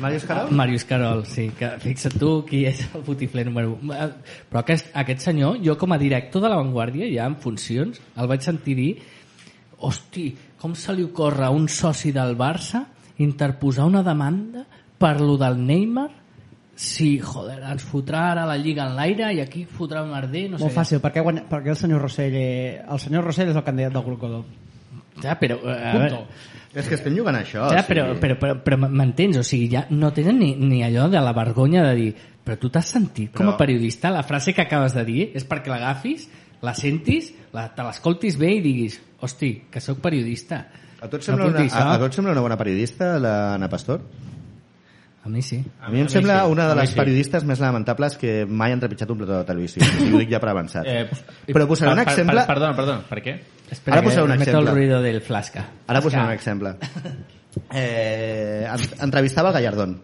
Màrius Carol? Màrius Carol, sí, que fixa't tu qui és el botifler número 1. Però aquest, aquest senyor, jo com a director de La Vanguardia, ja en funcions, el vaig sentir dir hosti, com se li ocorre a un soci del Barça interposar una demanda per lo del Neymar si, joder, ens fotrà ara la Lliga en l'aire i aquí fotrà un merder, no sé. Molt fàcil, perquè, guanya, perquè el senyor Rossell eh, el senyor Rossell és el candidat del grup Godó. Ja, però, eh, a Punto. veure, És que estem jugant a això. Ja, o però, sigui. però, però, però m'entens? O sigui, ja no tenen ni, ni allò de la vergonya de dir però tu t'has sentit com a Però- periodista la frase que acabes de dir és perquè l'agafis, la sentis, la, te l'escoltis bé i diguis hosti, que sóc periodista. A tu, et No sembla puc una, a, a tu et sembla una bona periodista, l'Anna Pastor? A mi sí. A mi em sembla sí. una de A mi les sí. periodistes més lamentables que mai han trepitjat un plató de televisió. Ho dic ja per avançat. Eh, Però posaré un per- per- exemple... Per, perdona, perdona, per què? Espera, Ara posaré un exemple. el ruido del flasca. Ara posaré un exemple. Eh, en- entrevistava el Gallardón.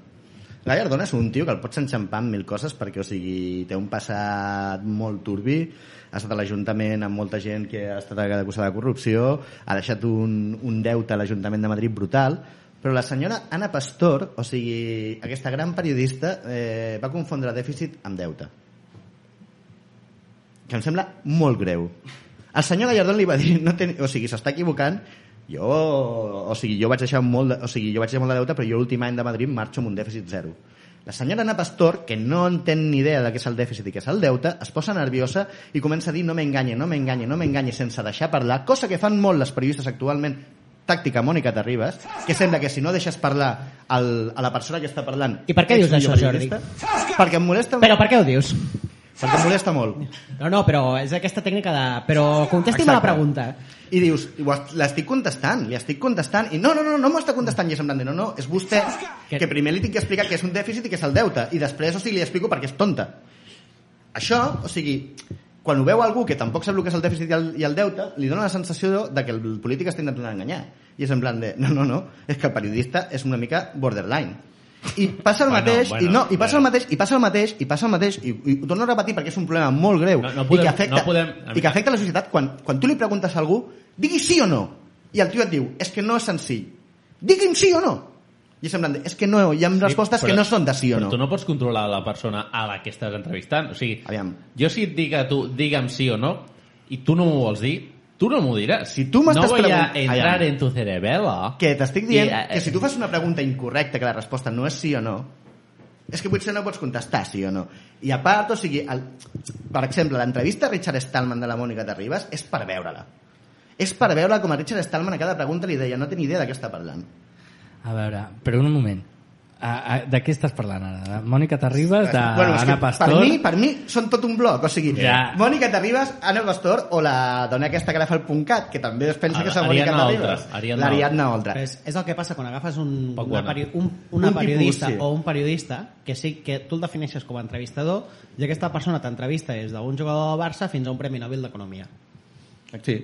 Gallardón és un tio que el pots enxampar amb mil coses perquè, o sigui, té un passat molt turbi, ha estat a l'Ajuntament amb molta gent que ha estat acusada de corrupció, ha deixat un, un deute a l'Ajuntament de Madrid brutal, però la senyora Anna Pastor, o sigui, aquesta gran periodista, eh, va confondre dèficit amb deute. Que em sembla molt greu. El senyor Gallardón li va dir, no ten... o sigui, s'està equivocant, jo, o sigui, jo vaig deixar molt, de, o sigui, jo vaig deixar molt de deute, però jo l'últim any de Madrid marxo amb un dèficit zero. La senyora Ana Pastor, que no entén ni idea de què és el dèficit i què és el deute, es posa nerviosa i comença a dir no m'enganye, no m'enganye, no m'enganye, sense deixar parlar, cosa que fan molt les periodistes actualment, tàctica Mònica Terribas, que sembla que si no deixes parlar el, a la persona que està parlant... I per què dius això, periodista. Perquè em molesta, Però per què ho dius? perquè em molesta molt. No, no, però és aquesta tècnica de... Però contesti'm a la pregunta. I dius, l'estic contestant, li estic contestant, i no, no, no, no m'ho està contestant, i és en plan de, no, no, és vostè que primer li tinc que explicar què és un dèficit i què és el deute, i després, o sigui, li explico perquè és tonta. Això, o sigui, quan ho veu algú que tampoc sap el que és el dèficit i el, i el deute, li dona la sensació de que el polític està intentant enganyar. I és en plan de, no, no, no, és que el periodista és una mica borderline. I passa el Bueno, mateix, bueno, i no, i passa bueno. el mateix, i passa el mateix, i passa el mateix, i, i ho torno a repetir perquè és un problema molt greu No- no i, podem- que afecta, no podem- i que afecta la societat quan, quan tu li preguntes a algú digui sí o no, i el tio et diu és que no és senzill, digui'm sí o no i és en plan de, és que no, hi ha respostes que no són de sí o però no tu no pots controlar la persona a la que estàs entrevistant. O sigui, Aviam. jo si et dic a tu, digue'm sí o no, i tu no m'ho vols dir, tu no m'ho diràs. Si tu m'estàs no voy a entrar Aviam. en tu cerebelo. que t'estic dient I, eh, que si tu fas una pregunta incorrecta que la resposta no és sí o no és que potser no pots contestar sí o no i a part, o sigui el, per exemple, l'entrevista a Richard Stallman de la Mònica Terribas és per veure-la és per veure com a Richard Stallman a cada pregunta li deia no té ni idea de què està parlant A veure, però un moment. A, a, de què estàs parlant ara? De Mònica Terribas, d'Anna bueno, que Pastor? Per mi, per mi són tot un bloc. O sigui, Ja. Mònica Terribas, Anna Pastor o la dona aquesta que ara fa el .cat, que també es pensa que és la Mònica Terribas. Oltra, Ariadna L'Ariadna Oltra. Però és, és el que passa quan agafes un, Poc una, peri, un, una Un tipus, periodista sí. o un periodista que sí que tu el defineixes com a entrevistador i aquesta persona t'entrevista des d'un jugador del Barça fins a un Premi Nobel d'Economia. Sí.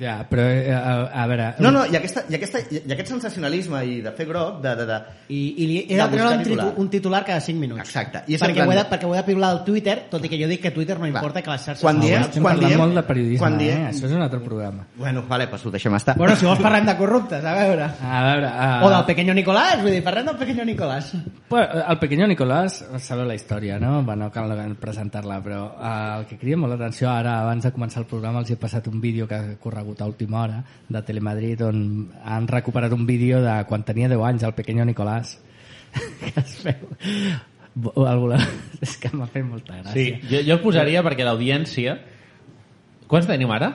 Ja, però eh, a, a veure... No, no, i, aquesta, i, aquesta, i aquest sensacionalisme i de fer groc, de... de, de I, i li he De de treure un, titular. un titular cada 5 minuts. Exacte. I perquè, ho he de, perquè ho he de piular al Twitter, tot i que jo dic que Twitter no importa que les xarxes... quan no diem- Estem quan diem- molt de periodisme, quan diem- eh? Això és un altre programa. Bueno, vale, pues ho deixem estar. Bueno, si vols parlem de corruptes, a veure. A veure... Uh, O del Pequeño Nicolás, vull dir, parlem del Pequeño Nicolás. Bueno, el pequeño Nicolás, sabeu la història, no? Bueno, no cal presentar-la, però eh, el que crida molt l'atenció ara, abans de començar el programa, els he passat un vídeo que ha corregut a última hora de Telemadrid on han recuperat un vídeo de quan tenia 10 anys, el pequeño Nicolás. que es veu... La... És que m'ha fet molta gràcia. Sí, jo, jo el posaria perquè l'audiència... Quants tenim ara?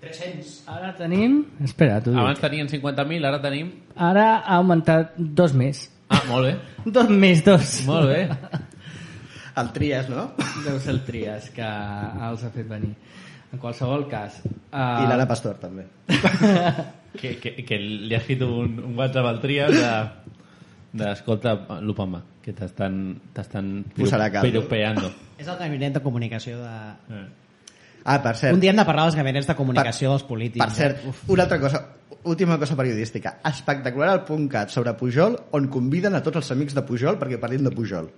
300. Ara tenim... Espera, dic. Abans tenien 50.000, ara tenim... Ara ha augmentat dos més. Ah, molt bé, Dos més dos. molt bé. El Trias, no? Deu ser el Trias que els ha fet venir. En qualsevol cas... I Uh, l'Anna Pastor, també. Que, que, que li ha escrit un, un WhatsApp al Trias de... d'escolta, l'Upama, que t'estan piropeando. És el gabinet de comunicació de... Eh. Ah, per cert, Un dia hem de parlar dels gabinets de comunicació dels polítics. per cert, una altra cosa, última cosa periodística. Espectacular el punt cat sobre Pujol, on conviden a tots els amics de Pujol perquè parlin de Pujol.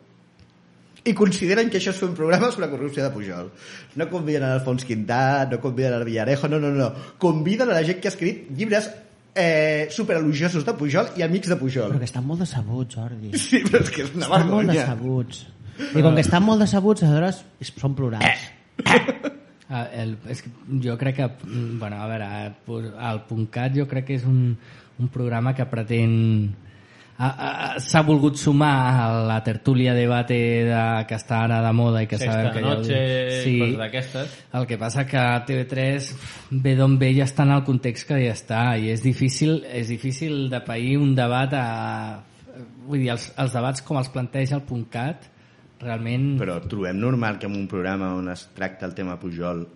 I consideren que això és fer un programa sobre corrupció de Pujol. No conviden a Alfons Quintà, no conviden a Villarejo, no, no, no. Conviden a la gent que ha escrit llibres eh, superelogiosos de Pujol i amics de Pujol. Però que estan molt decebuts, Jordi. Sí, però és que és una Estan molt vergonya. decebuts. I com que estan molt decebuts, aleshores és- són plurals. Ah, el, és que jo crec que, mm, bueno, a veure, eh, pues, el .cat jo crec que és un, un programa que pretén s'ha volgut sumar a la tertúlia debate de, que està ara de moda i que Sexta sabem que ja ho noche, diu. sí. coses d'aquestes. El que passa que TV3 ve d'on ve ja està en el context que ja està i és difícil, és difícil de pair un debat a... Vull dir, els, els debats com els planteja el .cat realment... Però trobem normal que en un programa on es tracta el tema Pujol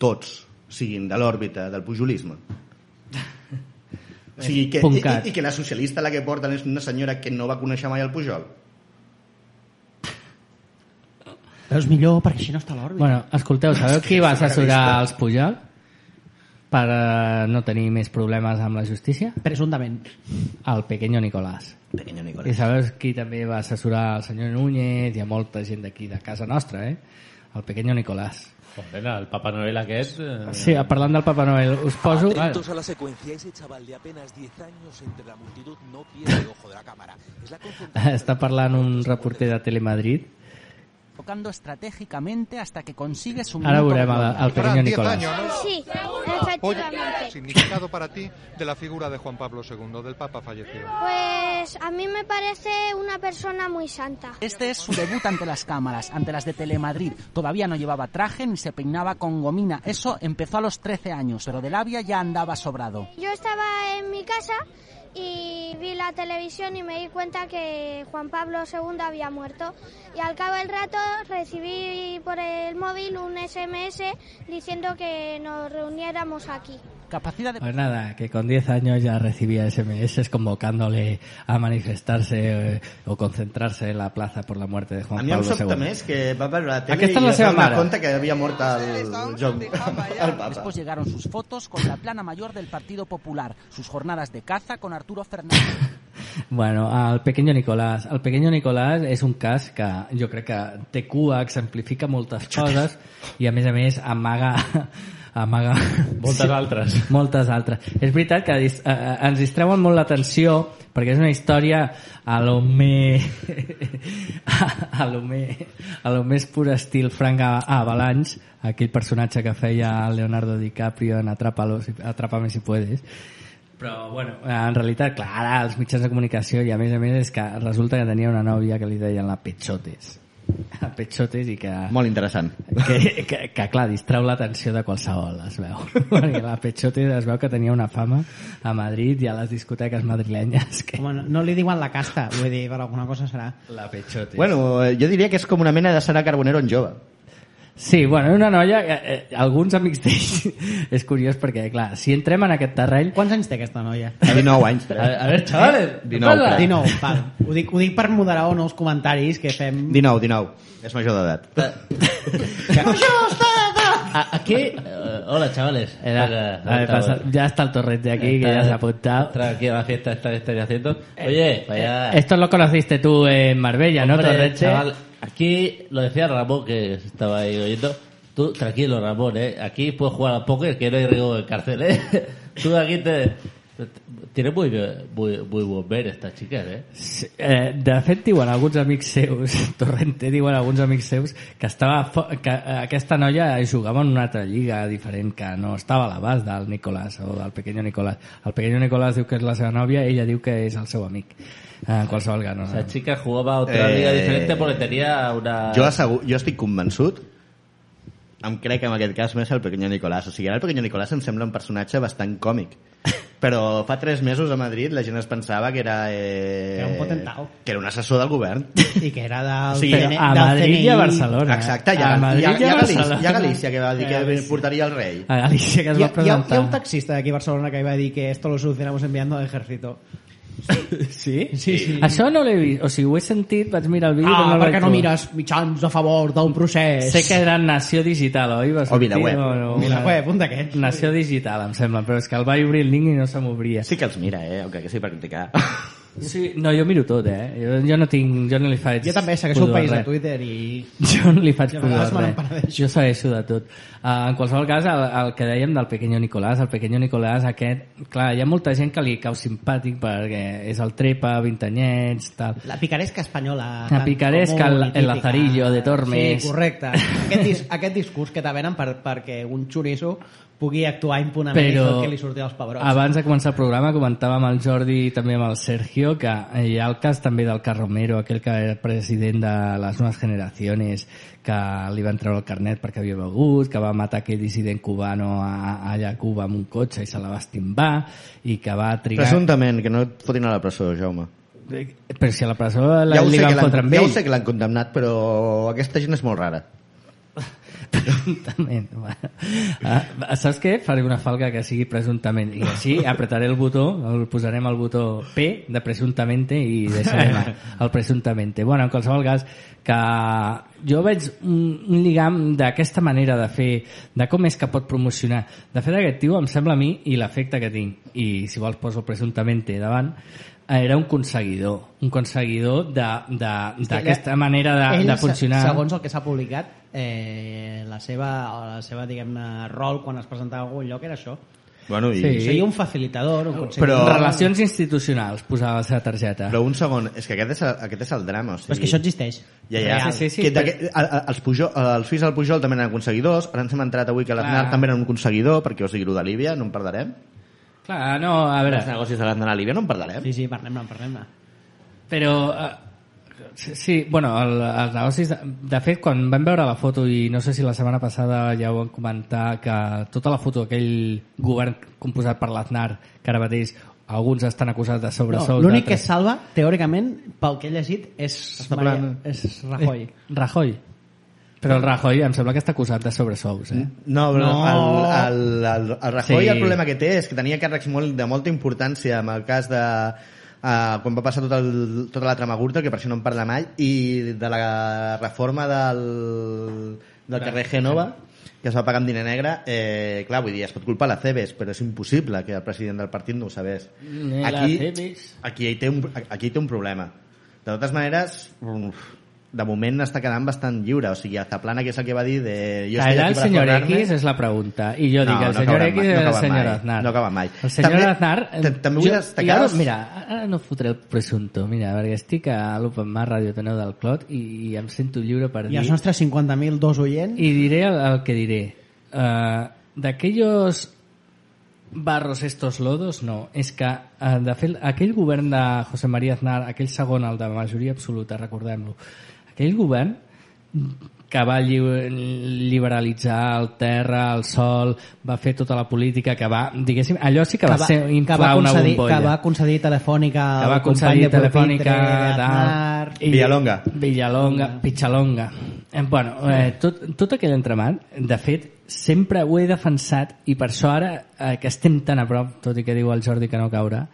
tots siguin de l'òrbita del pujolisme? O sigui, que, i, i, i que la socialista la que porten és una senyora que no va conèixer mai el Pujol? Però és millor perquè així no està a l'òrbita. Bueno, escolteu, sabeu qui va assessorar els Pujol per eh, no tenir més problemes amb la justícia? Presumptament. El pequeño Nicolás. Pequeño I Nicolás. sabeu qui també va assessorar el senyor Núñez i a molta gent d'aquí, de casa nostra, eh? El pequeño Nicolás. Joder, el Papa Noel aquest... Eh, Sí, parlant del Papa Noel, us poso... Atentos a la secuencia. Ese chaval de apenas 10 años entre la multitud no pierde el ojo de la cámara. Es la Està parlant un reporter de Telemadrid. Tocando estratégicamente hasta que consigue su de el, gloria. el pequeño Llevarán 10 Nicolás. años, ¿no? Sí, efectivamente. significado para ti de la figura de Juan Pablo II, del Papa fallecido. Pues a mí me parece una persona muy santa. Este es su debut ante las cámaras, ante las de Telemadrid. Todavía no llevaba traje ni se peinaba con gomina. Eso empezó a los 13 años, pero de labia ya andaba sobrado. Yo estaba en mi casa y vi la televisión y me di cuenta que Juan Pablo II había muerto. Y al cabo del rato recibí por el móvil un SMS diciendo que nos reuniéramos aquí. Capacidad de... Pues nada, que con 10 años ya recibía SMS convocándole a manifestarse eh, o concentrarse en la plaza por la muerte de Juan A mi em Pablo sobta II. més que va veure la tele Aquesta és i la es seva va donar mare. compte que havia mort el, John, el papa. Después llegaron sus fotos con la plana mayor del Partido Popular, sus jornadas de caza con Arturo Fernández. Bueno, el pequeño Nicolás. El pequeño Nicolás és un cas que jo crec que té cua, exemplifica moltes coses i a més a més amaga amaga Moltes altres. moltes altres. És veritat que dis, eh, eh, ens distreuen molt l'atenció perquè és una història a lo me a, lo me a lo més pur estil Frank Avalanche, aquell personatge que feia Leonardo DiCaprio en Atrápalo, si- Atrápame si puedes. Però, bueno, en realitat, clar, ara els mitjans de comunicació i a més a més és que resulta que tenia una nòvia que li deien la Petxotes. La Petxotes i que... Molt interessant. Que, que, que clar, distreu l'atenció de qualsevol, es veu. Perquè la Petxotes es veu que tenia una fama a Madrid i a les discoteques madrilenyes. Que... Home, no, no li diuen la casta, vull dir, per alguna cosa serà. La Petxotes. Bueno, eh, jo diria que és com una mena de Sara Carbonero en jove. Sí, bueno, una noia... Eh, eh, alguns amics d'ells... és curiós perquè, clar, si entrem en aquest terreny... Quants anys té aquesta noia? 19 anys. A, a ver, chavales, 19, crec. 19, val. Ho dic, ho dic per moderar o no els comentaris que fem... 19, 19. És major d'edat. a- aquí... eh, hola, chavales. Era- a ver, pasa- ya está el torrente aquí, que ya se ha apuntado. Tranquilo, la fiesta esta que estáis haciendo. Oye, vaya... Esto lo conociste tú en Marbella, ¿no, Hombre, Torrente? chaval, aquí lo decía Ramón, que estaba ahí oyendo. Tú, tranquilo, Ramón, ¿eh? Aquí puedes jugar al póker, que no hay riesgo de cárcel, ¿eh? Tú aquí te... Tiene muy, muy, muy buen ver estas chicas, ¿eh? Sí, Eh, de fet, diuen alguns amics seus, Torrente diuen alguns amics seus, que, estava que eh, aquesta noia jugava en una altra lliga diferent, que no estava a l'abast del Nicolás o del pequeño Nicolás. El pequeño Nicolás diu que és la seva nòvia, ella diu que és el seu amic. Eh, En qualsevol cas, no. Esa chica jugaba a otra Eh, liga diferente porque tenía una... Jo, assegu... jo estic convençut em crec que en aquest cas més el Pequeño Nicolás. O sigui, ara el Pequeño Nicolás em sembla un personatge bastant còmic. Però fa tres mesos a Madrid la gent es pensava que era... Eh... Que era un potentao. Que era un assessor del govern. I que era del, O sigui, a Madrid i a. Barcelona. Exacte, i a, Madrid i a, i a Galícia, Barcelona. i a Galícia, que va dir que portaria el rei. A Galícia, que es va ha, hi, ha, hi ha presentar. un taxista d'aquí a Barcelona que va dir que esto lo solucionamos enviando al ejército. Sí? Sí, sí. Això no l'he vist. O sigui, ho he sentit, vaig mirar el vídeo, Ah, però no el per vaig què no mires mitjans a favor del procés? Sé que era Nació Digital, oi? Va sortir, VilaWeb. o no? VilaWeb, un d'aquests. Nació Digital, em sembla, però és que el vaig obrir el link i no se m'obria. Sí que els mira, eh? Aunque que sigui per criticar. Sí, no, jo miro tot, eh? Jo, jo no tinc... Jo no li faig... Jo també segueixo pudor país a res. Twitter i... Jo no li faig a pudor res. Jo segueixo de tot. Uh, en qualsevol cas, el, el que dèiem del Pequeño Nicolás, el Pequeño Nicolás aquest... Clar, hi ha molta gent que li cau simpàtic perquè és el trepa, vintanyets, tal. La picaresca espanyola. La picaresca, el- el lazarillo de Tormes. Sí, correcte. Aquest, dis, aquest discurs que te venen per, perquè un xoriço pugui actuar impunament i fer però el que li surti als pebrots. abans de començar el programa comentàvem amb el Jordi i també amb el Sergio que hi ha el cas també del Carromero aquell que era president de les noves generacions que li van treure el carnet perquè havia begut, que va matar aquell dissident cubano a, allà a Cuba amb un cotxe i se la va estimbar i que va trigar... Presumptament, que no et fotin a la presó, Jaume. Però si a la presó la, Ja li sé que van fotre amb ja ho ell. sé que l'han condemnat, però aquesta gent és molt rara. Presumptament. Ah, saps què? Faré una falca que sigui presumptament. I així apretaré el botó, el posarem el botó P de presuntamente i deixarem el presuntamente. Bueno, en qualsevol cas, que jo veig un, lligam d'aquesta manera de fer, de com és que pot promocionar. De fet, aquest tio em sembla a mi, i l'efecte que tinc, i si vols poso presuntamente davant, era un conseguidor, un conseguidor de- de- d'aquesta manera de, Ell, de funcionar. se- Segons el que s'ha publicat, eh, la seva, la seva diguem-ne, rol quan es presentava a algun lloc era això. Bueno, i... Sí. Seria un facilitador, un Però- conseguidor. Relacions institucionals, posava la seva targeta. Però un segon, és que aquest és, el- aquest és el drama. O sigui, Però és que això existeix. Ja, ja. Real. Sí, sí, sí, que però- d'aquest- a- a- els, Pujol, els fills del Pujol també eren aconseguidors, ara ens hem entrat avui que l'Aznar Clar. també era un aconseguidor, perquè o sigui, el de Líbia no en perdrem. Clar, no, a veure, Els negocis de l'Aznar a Líbia no en perdrem. Sí, sí, parlem-ne, parlem-ne. però... eh, sí, sí, bueno, el, els negocis... De, de fet, quan vam veure la foto, i no sé si la setmana passada ja ho vam comentar, que tota la foto d'aquell govern composat per l'Aznar, que ara mateix alguns estan acusats de No, sobresous... L'únic que salva, teòricament, pel que he llegit, és, Maria- plan- és Rajoy. Eh, Rajoy. Però el Rajoy em sembla que està acusat de sobresous, eh? No, però No. El, el, el, el Rajoy Sí. el problema que té és que tenia càrrecs molt, de molta importància en el cas de uh, quan va passar tot el, tota la trama Gürtel, que per això no en parla mai, i de la reforma del, del carrer Gènova, que es va pagar amb diner negre, eh, clar, vull dir, es pot culpar la Cebes, però és impossible que el president del partit no ho sabés. Aquí, Cebes. aquí, hi té un, aquí hi té un problema. De totes maneres, uf, de moment està quedant bastant lliure, o sigui, Zaplana, que és el que va dir de... Jo Caerà aquí el senyor. X és la pregunta. I jo No, dic, el no senyor acabarà X és el senyor mai, Aznar. no acaba mai. El senyor També- Aznar... ta- també vull destacar i Ara, mira, ara no fotré el presunto, mira, perquè estic a l'Open Mar Radio Teneu del Clot i, i em sento lliure per I dir... els nostres 50.000 dos oients... I diré el, el que diré. Uh, D'aquellos barros estos lodos, no. És que, uh, de fet, aquell govern de José María Aznar, aquell segon, el de majoria absoluta, recordem-lo, aquell govern que va liberalitzar el terra, el sol, va fer tota la política, que va, diguéssim, allò sí que, va, ser inflar que va una concedir, bombolla. Que va concedir telefònica que va al company concedir de telefònica Aznar. i- Villalonga. Villalonga, Pitxalonga eh, bueno, eh, tot, tot aquell entremat de fet, sempre ho he defensat i per això ara eh, que estem tan a prop tot i que diu el Jordi que no caurà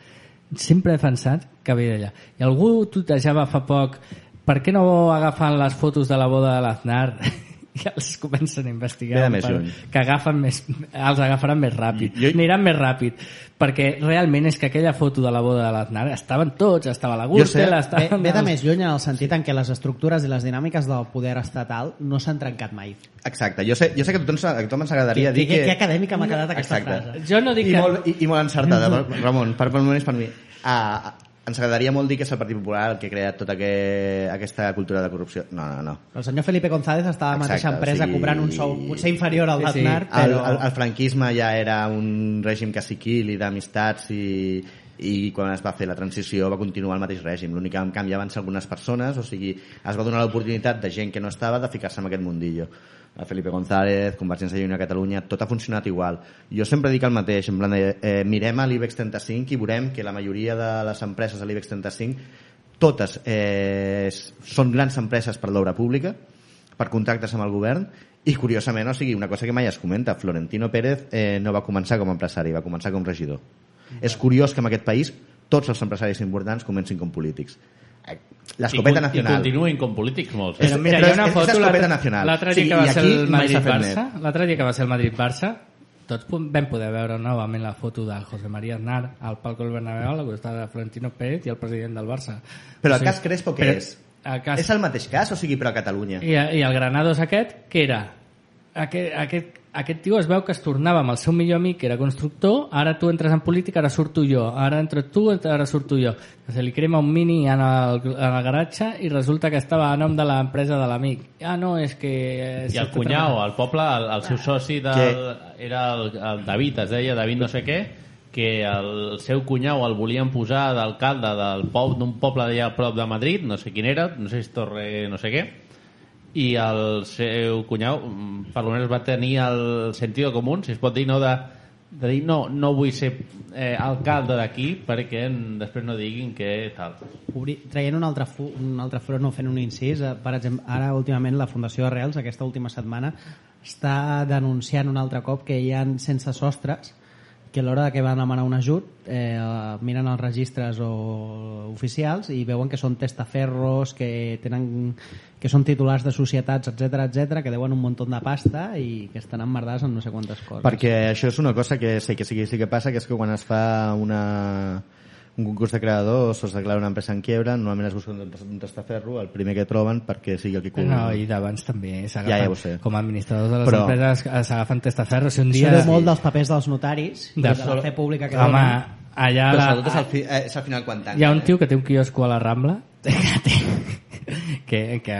sempre he defensat que ve d'allà i algú tutejava fa poc per què no agafen les fotos de la boda de l'Aznar i els comencen a investigar més per- lluny. que agafen més, els agafaran més ràpid Jo- aniran més ràpid perquè realment és que aquella foto de la boda de l'Aznar estaven tots, estava la Gürtel Ve, estaven ve de més lluny en el sentit en què les estructures i les dinàmiques del poder estatal no s'han trencat mai. Exacte, jo sé, jo sé que a tothom, a tothom ens agradaria Que- dir que- que... que acadèmica m'ha quedat aquesta Exacte. frase. jo no dic I, que molt, i, i molt encertada, Ramon, per, per, per, per mi. Uh, ens agradaria molt dir que és el Partit Popular el que ha creat tota que, aquesta cultura de corrupció. No, no, no. El senyor Felipe González estava a la mateixa empresa o sigui- cobrant un sou potser inferior al Sí, sí. d'Aznar, El, però... el, el franquisme ja era un règim caciquil i d'amistats i, i quan es va fer la transició va continuar el mateix règim. L'únic que canviar van ser algunes persones, o sigui, es va donar l'oportunitat de gent que no estava de ficar-se en aquest mundillo. A Felipe González, Convergència i Unió a Catalunya, tot ha funcionat igual. Jo sempre dic el mateix, en plan de, eh, mirem a l'IBEX 35 i veurem que la majoria de les empreses de l'IBEX 35 totes eh, són grans empreses per l'obra pública, per contractes amb el govern, i curiosament, o sigui, una cosa que mai es comenta, Florentino Pérez eh, no va començar com a empresari, va començar com regidor. És curiós que en aquest país tots els empresaris importants comencin com polítics. Eh, L'escopeta con- I nacional. continuïn com polítics molts. Però mira, però hi ha una foto l'escopeta nacional. l'altre dia sigui, que va ser el Madrid-Barça l'altre dia que va ser el Madrid-Barça tots vam poder veure novament la foto de José María Aznar al palco del Bernabéu al costat de Florentino Pérez i el president del Barça Però O el sigui, cas Crespo què és? el cas, És el mateix cas, o sigui, però a Catalunya. i, i el Granados aquest, què era? Aquest, aquest, aquest tio es veu que es tornava amb el seu millor amic, que era constructor, ara tu entres en política, ara surto jo, ara entres tu, ara surto jo. Que se li crema un mini en el, en el garatge i resulta que estava a nom de l'empresa de l'amic. Ah, no, és que... eh, I el cunyau, al poble, el, el seu soci del, era el, el David, es deia David no sé què, que el seu cunyau el volien posar d'alcalde del poble d'un poble d'allà a prop de Madrid, no sé quin era, no sé si Torre no sé què, i el seu cunyau mm, per almenys va tenir el sentido común, si es pot dir, no de, de dir no, no vull ser eh, alcalde d'aquí perquè després no diguin que tal. Obri, traient un altre, un altre front o fent un incís, eh, per exemple, ara últimament la Fundació Arrels, aquesta última setmana, està denunciant un altre cop que hi ha sense sostres que a l'hora que van demanar un ajut eh, miren els registres o oficials i veuen que són testaferros que tenen que són titulars de societats, etc etc que deuen un munt de pasta i que estan emmerdats en no sé quantes coses. Perquè això és una cosa que sé que sí, sí que passa, que és que quan es fa una, un concurs de creadors o es declara una empresa en quiebra, normalment es busca un, testaferro, el primer que troben perquè sigui el que... cobri. No, i d'abans també s'agafen, Ja, ja com a administradors de les Però- empreses eh, s'agafen testaferros i un Això dia... veu molt dels papers dels notaris De- de la fe pública que Home, donen. allà Però la, sobretot és al, fi, eh, és al final quan tanca. hi ha un tio que té un quiosco a la Rambla que té, que, que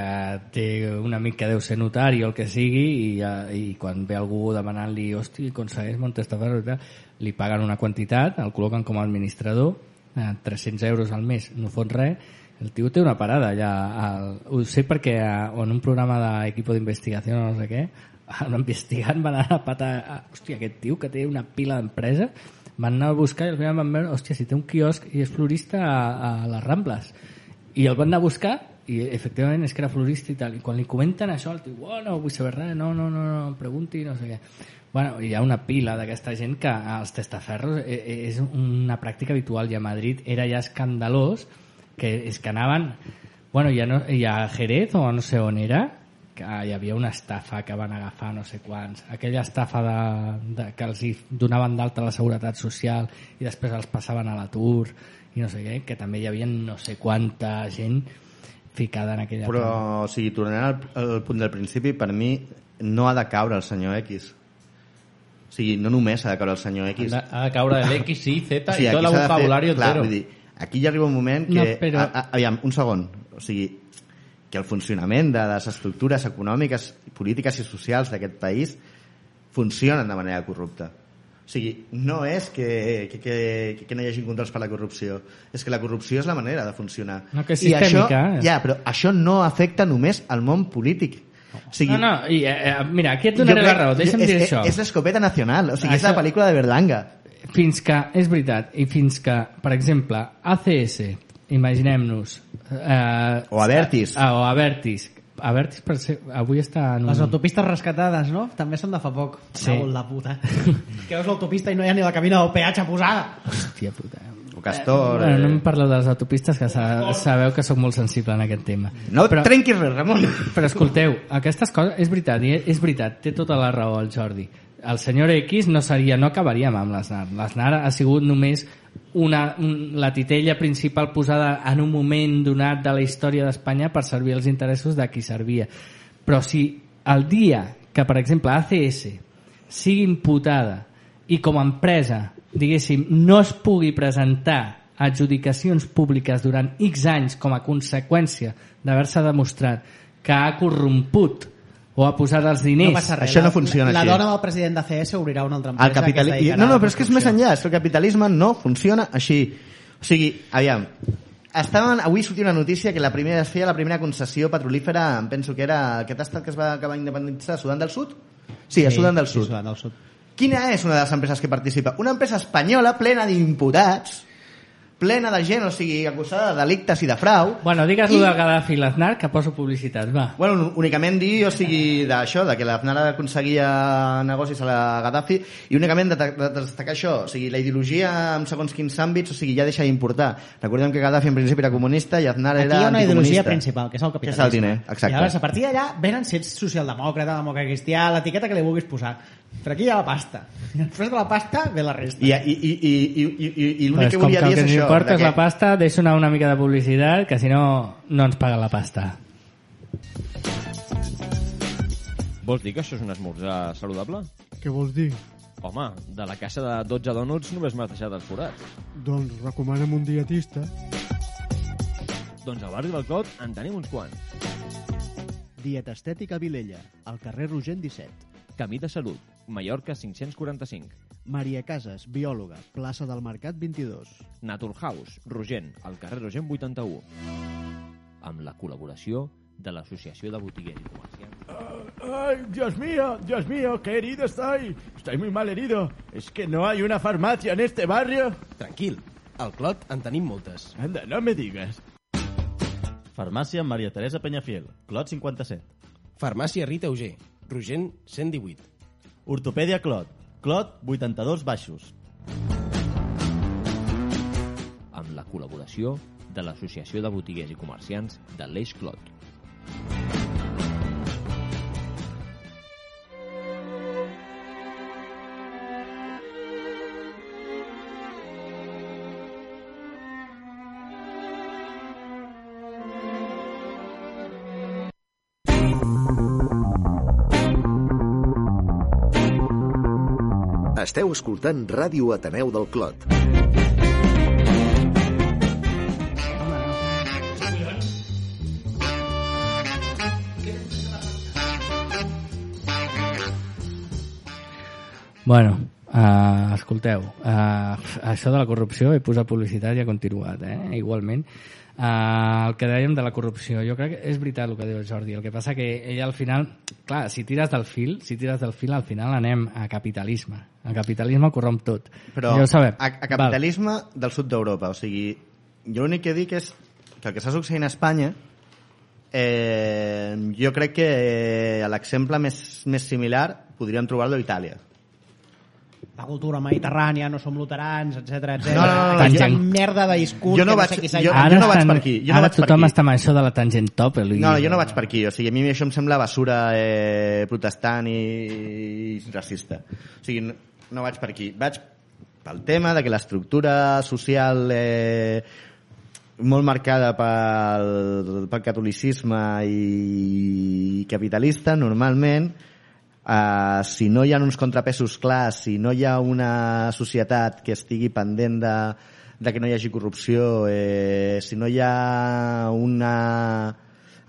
té un amic que deu ser notari o el que sigui i, eh, i quan ve algú demanant-li hosti, aconsegueix un testaferro i tal, li paguen una quantitat, el col·loquen com a administrador eh, 300 euros al mes, no fot res el tio té una parada allà al, ho sé perquè eh, en un programa d'equipo d'investigació o no sé què han investigat, van anar a patar a, hòstia, aquest tio que té una pila d'empresa van anar a buscar i al final van veure hòstia, si té un quiosc i és florista a, a les Rambles. I el van anar a buscar i efectivament és que era florista i tal. I quan li comenten això el tio, oh, no vull saber res no, no, no, no, pregunti, no sé què. Bueno, hi ha una pila d'aquesta gent que els testaferros eh, eh, és una pràctica habitual i a Madrid era ja escandalós que és que anaven bueno, ja, no, ja a Jerez o no sé on era que hi havia una estafa que van agafar no sé quants, aquella estafa de, de, que els donaven d'alta la seguretat social i després els passaven a l'atur i no sé què, que també hi havia no sé quanta gent ficada en aquella Però, o sigui, tornant al, al punt del principi, per mi no ha de caure el senyor X. O sigui, no només ha de caure el senyor Ha X. de, ha de caure l'X, Y, Z O sigui, i tot el vocabulari clar, entero. vull dir, aquí ja arriba un moment que... No, però- a, a, aviam, un segon. O sigui, que el funcionament de les estructures econòmiques, polítiques i socials d'aquest país funcionen de manera corrupta. O sigui, no és que, que, que, que no hi hagi controls per la corrupció, és que la corrupció és la manera de funcionar. No, que és I això, sistèmica, eh? ja, però això no afecta només al món polític. O sigui, no, no, i, eh, eh, mira, aquí et donaré jo la crec- raó, deixa'm és, dir és, això. És l'escopeta nacional, o sigui, és Això- la pel·lícula de Berlanga. fins que, és veritat, i fins que, per exemple, ACS, imaginem-nos... Eh, O Abertis. Ah, o Avertis. Avertis per ser, avui està en un... Les autopistes rescatades, no? També són de fa poc. Sí. Cago la puta. que veus l'autopista i no hi ha ni la cabina del peatge posada. Hòstia puta. o Castor... Bueno, no em eh... parleu de les autopistes, que sa sabeu que sóc molt sensible en aquest tema. No però... trenquis res, Ramon. Però escolteu, aquestes coses... És veritat, i és veritat, té tota la raó el Jordi. El senyor X no seria, no acabaríem amb l'Aznar. L'Aznar ha sigut només una, un, la titella principal posada en un moment donat de la història d'Espanya per servir els interessos de qui servia. Però si el dia que, per exemple, ACS sigui imputada i com a empresa, diguéssim, no es pugui presentar adjudicacions públiques durant X anys com a conseqüència d'haver-se demostrat que ha corromput o ha posat els diners... No passa res. Això no funciona la, així. La dona del president d'ACS obrirà una altra empresa El capitali... No, a no, però és que és més enllà. És que el capitalisme no funciona així. O sigui, aviam, estaven, avui sortia una notícia que la primera es feia la primera concessió petrolífera, em penso que era aquest estat que es va acabar independitzar, Sudan del Sud? Sí, a Sudan del Sí, Sud. Sudan del Sud. Quina és una de les empreses que participa? Una empresa espanyola plena d'imputats, plena de gent, o sigui, acusada de delictes i de frau. Bueno, digues I- de Gaddafi i l'Aznar, que poso publicitat, va. Bueno, únicament dir, o sigui, d'això, de que l'Aznar aconseguia negocis a la Gaddafi i únicament de, de, de destacar això, o sigui, la ideologia en segons quins àmbits, o sigui, ja deixa d'importar. Recordem que Gaddafi en principi era comunista i Aznar Aquí era hi ha una ideologia principal, que és el Que capitalisme. és el diner, exacte. I llavors, a partir d'allà, venen si ets socialdemòcrata, demòcrata cristià, l'etiqueta que li vulguis posar. Però aquí hi ha la pasta. I després de la pasta ve la resta. I, i, i, i, i, i, i, l'únic que volia que dir que és això. De que- la pasta, deixa una, una mica de publicitat, que si no, no ens paga la pasta. Vols dir que això és un esmorzar saludable? Què vols dir? Home, de la caixa de 12 dònuts només m'has deixat els forats. Doncs recomana'm un dietista. Doncs al barri del Clot en tenim uns quants. Dieta Estètica Vilella, al carrer Rogent 17. Camí de Salut, Mallorca 545. Maria Casas, biòloga, plaça del Mercat 22. Naturhaus, Rogent, al carrer Rogent 81. Amb la col·laboració de l'Associació de Botiguers i Comerciants. Ay, Dios mío, Dios mío, qué herido estoy. Estoy muy mal herido. ¿Es que no hay una farmacia en este barrio? Tranquil, al Clot en tenim moltes. Anda, no me digas. Farmàcia Maria Teresa Peñafiel, Clot 57. Farmàcia Rita Auger, Rogent 118. Ortopèdia Clot, Clot 82 baixos. Amb la col·laboració de l'Associació de Botiguers i Comerciants de l'Eix Clot. Esteu escoltant Ràdio Ateneu del Clot. Bueno, uh, escolteu, uh, això de la corrupció, he posat publicitat i ha continuat, eh? igualment. Uh, el que dèiem de la corrupció, jo crec que és veritat el que diu Jordi, el que passa que ella al final, clar, si tires del fil, si tires del fil, al final anem a capitalisme. El capitalisme corromp tot. Però ja ho sabem. a, a capitalisme Val. del sud d'Europa. O sigui, jo l'únic que dic és que el que està succeint a Espanya eh, jo crec que eh, l'exemple més, més similar podríem trobar-lo a Itàlia. La cultura mediterrània, no som luterans, etc etc. No, no, no, no, Aquesta jo- merda de discurs jo no vaig- no sé qui jo- jo no vaig per aquí, jo no ara vaig per tothom aquí. està amb això de la tangent top. I... No, jo no vaig per aquí. O sigui, a mi això em sembla basura eh, protestant i, i racista. O sigui, no, no vaig per aquí. Vaig pel tema de que l'estructura social eh, molt marcada pel, pel catolicisme i capitalista, normalment, eh, si no hi ha uns contrapesos clars, si no hi ha una societat que estigui pendent de, de que no hi hagi corrupció, eh, si no hi ha una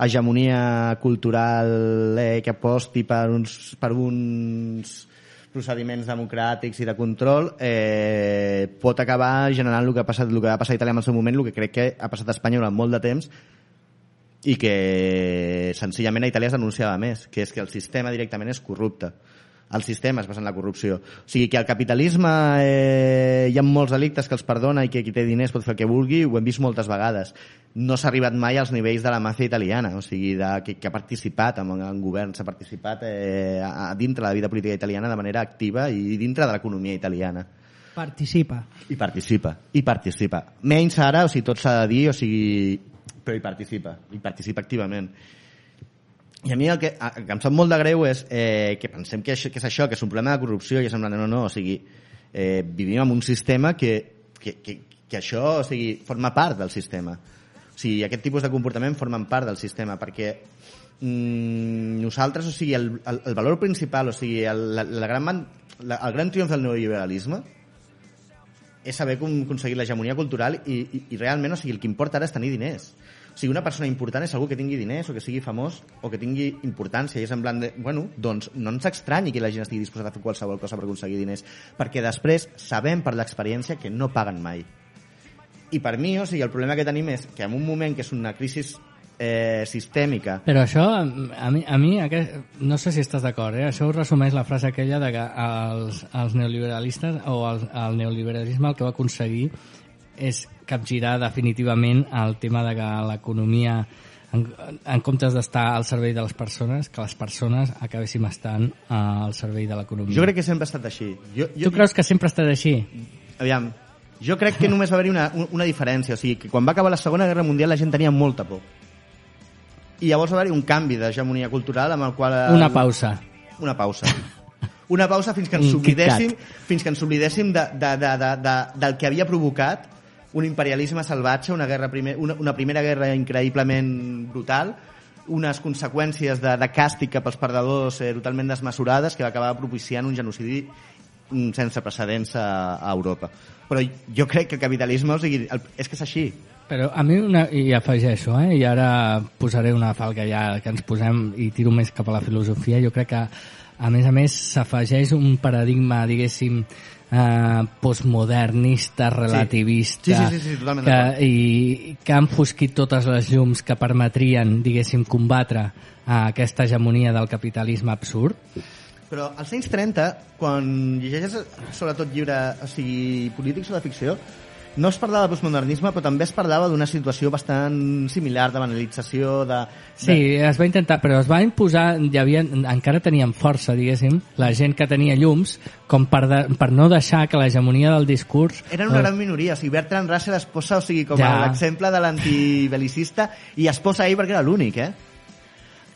hegemonia cultural eh, que aposti per uns, per uns procediments democràtics i de control eh, pot acabar generant el que, ha passat, el que va passar a Itàlia en el seu moment, el que crec que ha passat a Espanya durant molt de temps i que senzillament a Itàlia es denunciava més, que és que el sistema directament és corrupte. El sistema es basa en la corrupció. O sigui, que al capitalisme eh, hi ha molts delictes que els perdona i que qui té diners pot fer el que vulgui, ho hem vist moltes vegades. No s'ha arribat mai als nivells de la màfia italiana, o sigui, de, que, que ha participat en, en govern, s'ha participat eh, a, a dintre de la vida política italiana de manera activa i dintre de l'economia italiana. Participa. I participa, i participa. Menys ara, o sigui, tot s'ha de dir, o sigui, però hi participa, hi participa activament. I a mi el que, el que em sap molt de greu és eh, que pensem que, això, que és això, que és un problema de corrupció i és semblant, no, no, o sigui, eh, vivim en un sistema que, que, que, que això o sigui, forma part del sistema. O sigui, aquest tipus de comportament formen part del sistema perquè mm, nosaltres, o sigui, el, el, el valor principal, o sigui, el, la, la gran, la, el gran triomf del neoliberalisme és saber com aconseguir l'hegemonia cultural i, i, i realment, o sigui, el que importa ara és tenir diners. O sigui, una persona important és algú que tingui diners o que sigui famós o que tingui importància i és en plan de, bueno, doncs no ens estranyi que la gent estigui disposada a fer qualsevol cosa per aconseguir diners, perquè després sabem per l'experiència que no paguen mai. I per mi, o sigui, el problema que tenim és que en un moment que és una crisi eh, sistèmica Però això, a mi, a mi aquest, no sé si estàs d'acord, eh? això ho resumeix la frase aquella de que els, els neoliberalistes o el, el neoliberalisme el que va aconseguir és capgirar definitivament el tema de que l'economia en, en comptes d'estar al servei de les persones, que les persones acabéssim estant eh, al servei de l'economia. jo crec que sempre ha estat així. Jo, jo, Tu creus que sempre ha estat així? Aviam, jo crec que només va haver-hi una, una diferència. O sigui, que quan va acabar la Segona Guerra Mundial la gent tenia molta por. I llavors va haver-hi un canvi d'hegemonia cultural amb el qual... Una pausa. Una pausa. Una pausa fins que ens oblidéssim, fins que ens oblidéssim de, de, de, de, de, del que havia provocat un imperialisme salvatge, una, guerra primer, una, una primera guerra increïblement brutal, unes conseqüències de, de càstig cap als perdedors eh, totalment desmesurades que va acabar propiciant un genocidi mm, sense precedents a, a Europa. Però jo crec que el capitalisme, o sigui, el, és que és així. Però a mi, una, i afegeixo, eh, i ara posaré una falca ja que ens posem i tiro més cap a la filosofia, jo crec que a més a més s'afegeix un paradigma, diguéssim, postmodernista, relativista, Sí, sí, sí, sí, totalment que, i que han fosquit totes les llums que permetrien, diguéssim, combatre eh, aquesta hegemonia del capitalisme absurd. Però als anys 30, quan llegeixes sobretot llibre, o sigui, polítics o de ficció, no es parlava de postmodernisme, però també es parlava d'una situació bastant similar de banalització, de... Sí, es va intentar, però es va imposar, hi havia, encara tenien força, diguéssim, la gent que tenia llums, com per, de, per no deixar que l'hegemonia del discurs... Eren una gran minoria, o sigui, Bertrand Russell es posa, o sigui, com Ja. l'exemple de l'antibelicista, i es posa ahir perquè era l'únic, eh?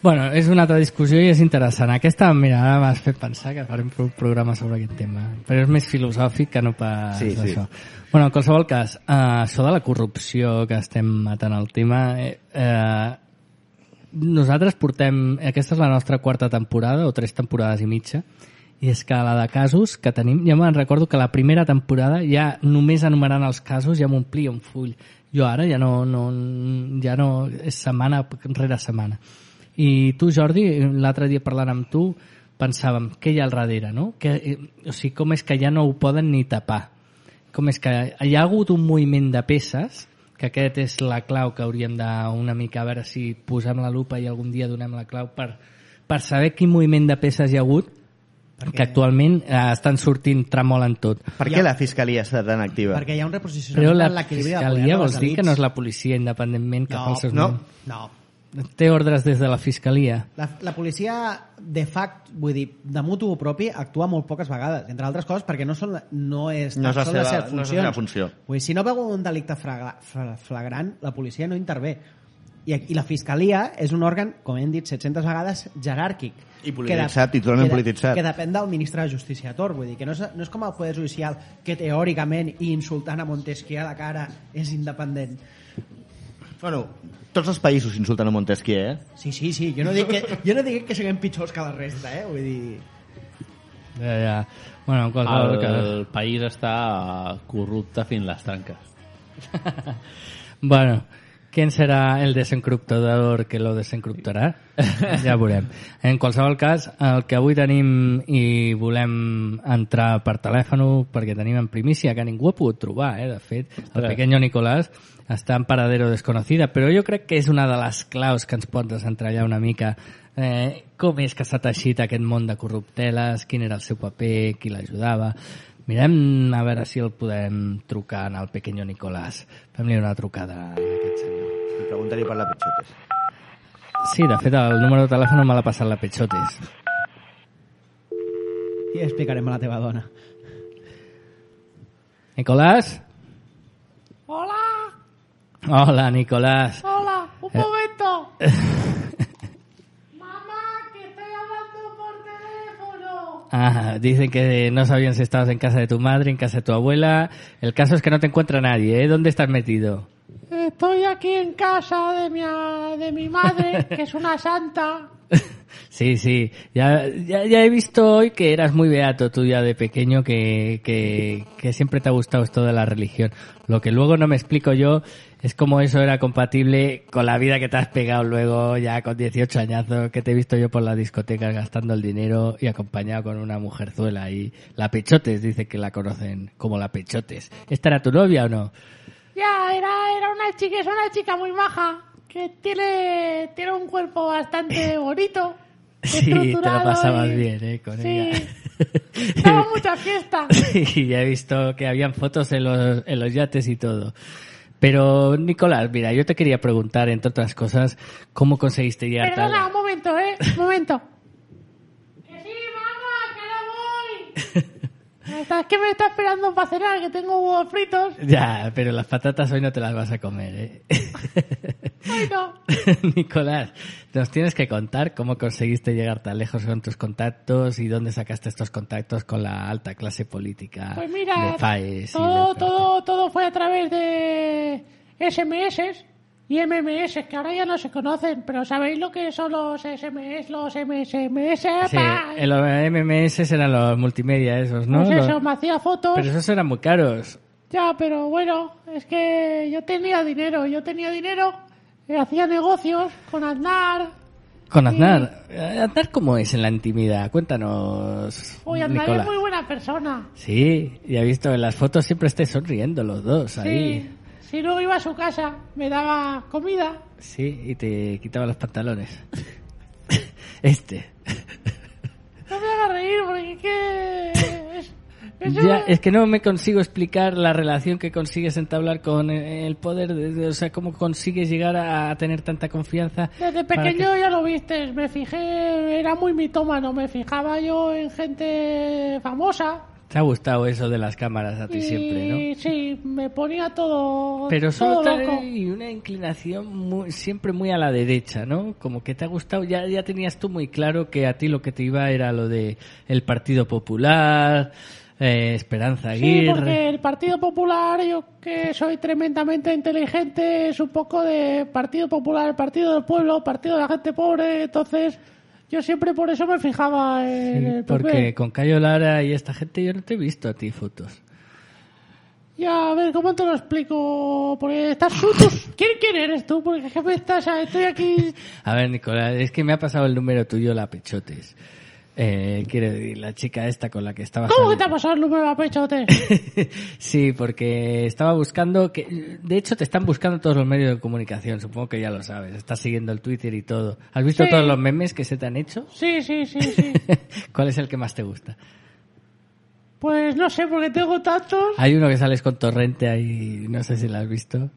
Bueno, és una altra discussió i és interessant. Aquesta, mira, ara m'has fet pensar que farem un programa sobre aquest tema. Però és més filosòfic que no pas Sí, sí. això. Bueno, en qualsevol cas, eh, això de la corrupció que estem matant el tema... Eh, eh, nosaltres portem... Aquesta és la nostra quarta temporada, o tres temporades i mitja, i és que la de casos que tenim... Jo me'n recordo que la primera temporada, ja només enumerant els casos, ja m'omplia un full. Jo ara ja no, no, ja no... És setmana rere setmana. I tu, Jordi, l'altre dia parlant amb tu, pensàvem, què hi ha al darrere, no? Que, eh, o sigui, com és que ja no ho poden ni tapar? Com és que hi ha hagut un moviment de peces, que aquest és la clau que hauríem de una mica a veure si posem la lupa i algun dia donem la clau per, per saber quin moviment de peces hi ha hagut, perquè actualment eh, estan sortint tremolen tot. Per què la fiscalia està tan activa? Perquè hi ha un reposicionament Però la de l'equilibri de poder fiscalia de les vols dir que no és la policia independentment que No, fa els seus no, no. Té ordres des de la fiscalia. La, la policia, de fact, vull dir, de mutu propi, actua molt poques vegades, entre altres coses perquè no, són, la- no, és, No és la són les seva- seves no és la funcions. seva funció. Vull dir, si no veu un delicte flagrant, la policia no intervé. I, I la fiscalia és un òrgan, com hem dit 700 vegades, jeràrquic. I polititzat, i totalment que de- polititzat. Que depèn del ministre de Justícia Tor, vull dir, que no és, no és com el Poder Judicial, que teòricament, i insultant a Montesquieu a la cara, és independent. Bueno, tots els països insulten a Montesquieu, eh? Sí, sí, sí, jo no dic que, jo no dic que siguem pitjors que la resta, eh? Vull dir... Ja, ja. Bueno, en qualsevol El, cas... el país està corrupte fins les tranques. Bueno, ¿quién será el desencriptador que lo desencriptarà? ja veurem. En qualsevol cas, el que avui tenim i volem entrar per telèfon perquè tenim en primícia que ningú ha pogut trobar, eh? de fet, el pequeño Nicolás està en paradero desconocida, però jo crec que és una de les claus que ens pot desentrallar una mica eh, com és que s'ha teixit aquest món de corrupteles, quin era el seu paper, qui l'ajudava. Mirem a veure si el podem trucar al pequeño Nicolás. Fem-li una trucada a aquest senyor. I pregunta-li per la Petxotes. Sí, de fet, el número de telèfon me l'ha passat la Petxotes. I explicarem a la teva dona. Nicolás. Hola, Hola, Nicolás. hola, un Eh. momento. Mamá, que estoy hablando por teléfono. Ah, dicen que no sabían si estabas en casa de tu madre, en casa de tu abuela. El caso es que no te encuentra nadie, ¿eh? ¿Dónde estás metido? Estoy aquí en casa de mi, de mi madre, que es una santa. Sí, sí. Ya, ya, he visto hoy que eras muy beato tú ya de pequeño, que, que, siempre te ha gustado esto de la religión. Lo que luego no me explico yo es cómo eso era compatible con la vida que te has pegado luego ya con 18 añazos, que te he visto yo por las discotecas gastando el dinero y acompañado con una mujerzuela ahí. La Pechotes, dice que la conocen como la Pechotes. ¿Esta era tu novia o no? Ya, era, era una chica, es una chica muy maja, que tiene, tiene un cuerpo bastante bonito. Sí, te lo pasabas y- bien, ¿eh? Con Sí. ella. Daba mucha fiesta. y ya he visto que habían fotos en los, en los yates y todo. Pero, Nicolás, mira, yo te quería preguntar, entre otras cosas, ¿cómo conseguiste llegar Perdona, un momento, ¿eh? Un momento. Que sí, mamá, que no voy. Es que me está esperando para cenar, que tengo huevos fritos. Ya, pero las patatas hoy no te las vas a comer, ¿eh? Ay, no. Nicolás, nos tienes que contar cómo conseguiste llegar tan lejos con tus contactos y dónde sacaste estos contactos con la alta clase política Pues mira, de FAES. y todo, de- todo, todo fue a través de SMS y MMS, que ahora ya no se conocen, pero ¿sabéis lo que son los SMS, los MSMS? Sí, en los MMS eran los multimedia esos, ¿no? Pues eso, Los- me hacía fotos. Pero esos eran muy caros. Ya, pero bueno, es que yo tenía dinero, yo tenía dinero, eh, hacía negocios con Aznar. Con Aznar. Eh, ¿Aznar cómo es en la intimidad? Cuéntanos, Uy, Aznar es Nicolás. muy buena persona. Sí, ya he visto en las fotos siempre estáis sonriendo los dos ahí. Si luego iba a su casa, me daba comida. Sí, y te quitaba los pantalones. este. No me hagas reír porque es que... es- Ya, es que no me consigo explicar la relación que consigues entablar con el poder, de- de- o sea, cómo consigues llegar a, tener tanta confianza. Desde pequeño ya lo viste, me fijé, era muy mitómano, me fijaba yo en gente famosa. Te ha gustado eso de las cámaras a ti y siempre, ¿no? sí, me ponía todo, Pero solo todo loco. y una inclinación muy- siempre muy a la derecha, ¿no? Como que te ha gustado, ya, ya tenías tú muy claro que a ti lo que te iba era lo de el Partido Popular, eh, Esperanza Sí, Aguirre. porque el Partido Popular, yo que soy tremendamente inteligente, es un poco de Partido Popular, Partido del Pueblo, Partido de la gente pobre, entonces yo siempre por eso me fijaba en Sí, el PP. porque con Cayo Lara y esta gente yo no te he visto a ti fotos. Ya, a ver, ¿cómo te lo explico? Porque estás tú- ¿Quién, quién eres tú? Porque me estás, estoy aquí... A ver, Nicolás, es que me ha pasado el número tuyo, la Pechotes. Eh, quiero decir, la chica esta con la que estaba ¿Cómo que te ha pasado el número a pechote? Sí, porque estaba buscando que de hecho te están buscando todos los medios de comunicación, supongo que ya lo sabes, estás siguiendo el Twitter y todo. ¿Has visto Sí. todos los memes que se te han hecho? Sí, sí, sí, sí. ¿Cuál es el que más te gusta? Pues no sé, porque tengo tantos. Hay uno que sales con Torrente ahí, no sé si lo has visto.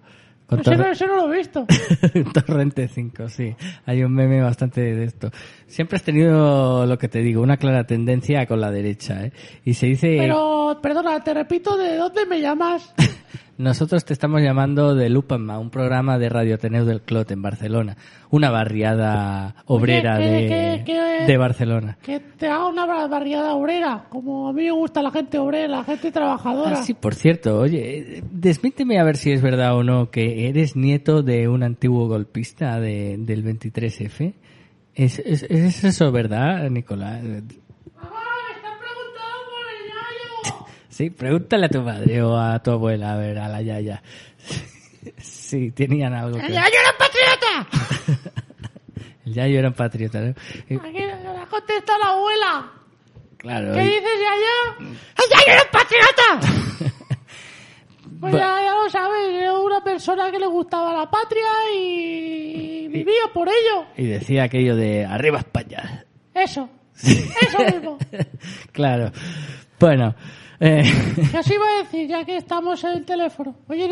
Ese no, ese no lo he visto. Torrente 5, sí. Hay un meme bastante de esto. Siempre has tenido, lo que te digo, una clara tendencia con la derecha, ¿eh? Y se dice... Pero, perdona, te repito, ¿de dónde me llamas? Nosotros te estamos llamando de Lupanma, un programa de Radio Ateneu del Clot en Barcelona. Una barriada obrera Oye, de, Barcelona. Que te haga una barriada obrera. Como a mí me gusta la gente obrera, la gente trabajadora. Ah, sí, por cierto, oye, eh, desmíteme a ver si es verdad o no que eres nieto de un antiguo golpista de, del 23F. ¿Es, es, es eso verdad, Nicolás? Sí, pregúntale a tu madre o a tu abuela, a ver, a la yaya. Sí, tenían algo que... ¡El yayo era patriota! El yayo era un patriota, ¿no? Aquí la contesta la abuela. Claro. ¿Qué y- dices, yayo? ¡El yayo era patriota! Pues ya, ya lo sabes, era una persona que le gustaba la patria y vivía por ello. Y decía aquello de arriba España. Eso. Eso mismo. Claro. Bueno, eh, ¿Qué os iba a decir ya que estamos en el teléfono? Oye,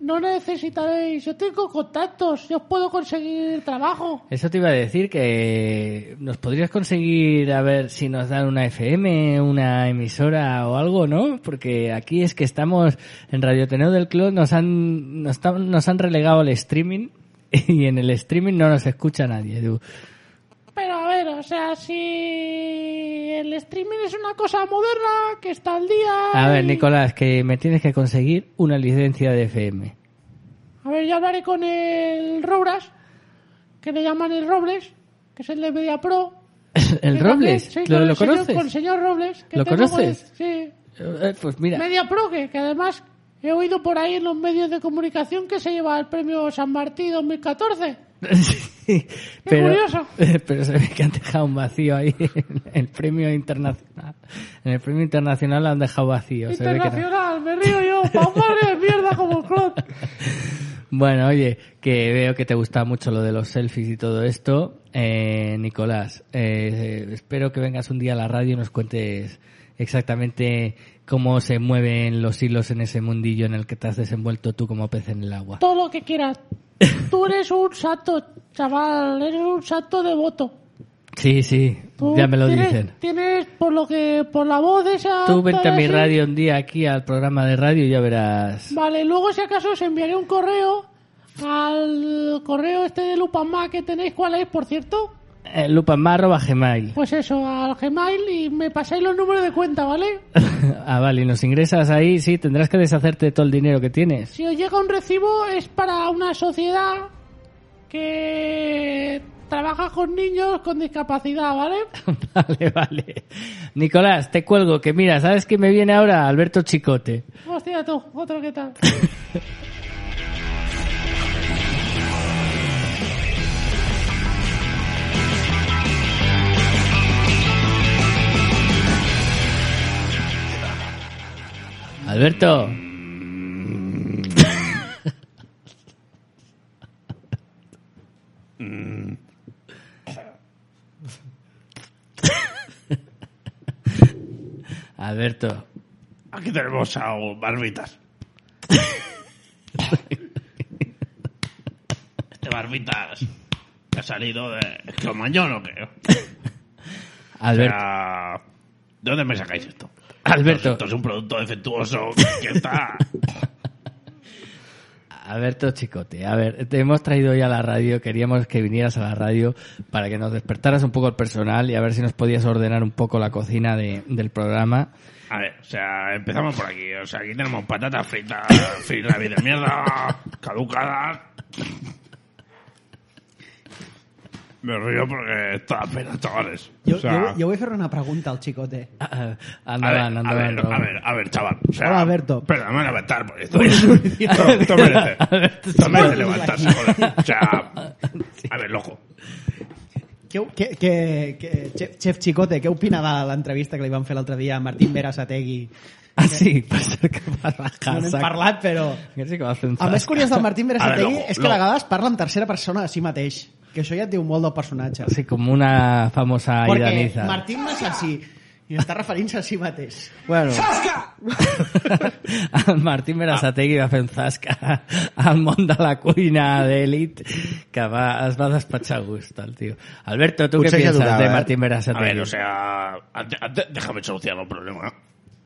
no necesitaréis, yo tengo contactos, yo os puedo conseguir trabajo. eso te iba a decir que nos podrías conseguir a ver si nos dan una FM, una emisora o algo, ¿no? Porque aquí es que estamos en Radio Teneo del Club, nos han, nos, nos han relegado al streaming y en el streaming no nos escucha nadie. tú. Pero a ver, o sea, si el streaming es una cosa moderna, que está al día... A ver, Nicolás, que me tienes que conseguir una licencia de FM. A ver, yo hablaré con el Robras, que le llaman el Robles, que es el de Media Pro. ¿El Robles? sí, ¿Lo, con lo el señor- conoces? con el señor Robles. Que ¿Lo conoces? él, sí. Eh, Pues mira, Media Pro, que, que además he oído por ahí en los medios de comunicación que se lleva el premio San Martín 2014. pero, curioso. pero se ve que han dejado un vacío ahí en el premio internacional. En el premio internacional han dejado vacío. se ve que no- Internacional, me río yo, pa' un barrio de mierda como club. Bueno, oye, que veo que te gusta mucho lo de los selfies y todo esto. Eh, Nicolás, eh, espero que vengas un día a la radio y nos cuentes exactamente cómo se mueven los hilos en ese mundillo en el que te has desenvuelto tú como pez en el agua. Todo lo que quieras. Tú eres un santo, chaval, eres un santo devoto. Sí, sí, Tú ya me lo tienes, dicen. Tienes, por lo que, por la voz esa... Tú vente a mi así. radio un día aquí al programa de radio y ya verás. Vale, luego si acaso os enviaré un correo al correo este de Lupamá que tenéis, ¿cuál es, por cierto? Eh, Lupanmar@gmail. Pues eso, al Gmail y me pasáis los números de cuenta, ¿vale? ah, vale, y nos ingresas ahí, sí, tendrás que deshacerte de todo el dinero que tienes. Si os llega un recibo es para una sociedad que trabaja con niños con discapacidad, ¿vale? Vale, vale. Nicolás, te cuelgo, que mira, ¿sabes qué me viene ahora? Alberto Chicote. Hostia, tú, otro que tal. Alberto. Alberto. Aquí tenemos a un Barbitas. este Barbitas que ha salido de Cromañón o qué. Alberto. O sea, ¿de dónde me sacáis esto? Alberto. Esto es un producto defectuoso que está... Alberto Chicote, a ver, te hemos traído ya a la radio, queríamos que vinieras a la radio para que nos despertaras un poco el personal y a ver si nos podías ordenar un poco la cocina de- del programa. A ver, o sea, empezamos por aquí. O sea, aquí tenemos patatas fritas, fritas de mierda, caducadas. Me río porque está apenas, chavales. Jo, o sea, jo, jo vull fer una pregunta al xicote. Endavant, a ver, a ver, a ver, a ver, chaval. O sea, Hola, Alberto. Pero me van a aventar por esto. Esto, merece. Esto merece levantarse, joder. O sea, a ver, loco. Què, què, què, què, Chef, Chef Chicote, què opina de l'entrevista que li van fer l'altre dia a Martín Berasategui? Ah, sí, per ser que vas rajar. No n'hem parlat, però... Que sí que vas fer un El més zasca. curiós del Martín A Berasategui és que a vegades parla en tercera persona de si mateix. Que això ja et diu molt del personatge. Sí, com una famosa Perquè iraniza. Martín no és així. I està referint-se a si mateix. Bueno. el Martín Berasategui va fer un zasca al món de la cuina d'elit que va, es va despatxar a gust, el tio. Alberto, ¿tú Potser qué ja piensas tocava, de eh? Martín A Berasategui? ver, o sea, déjame solucionar un problema.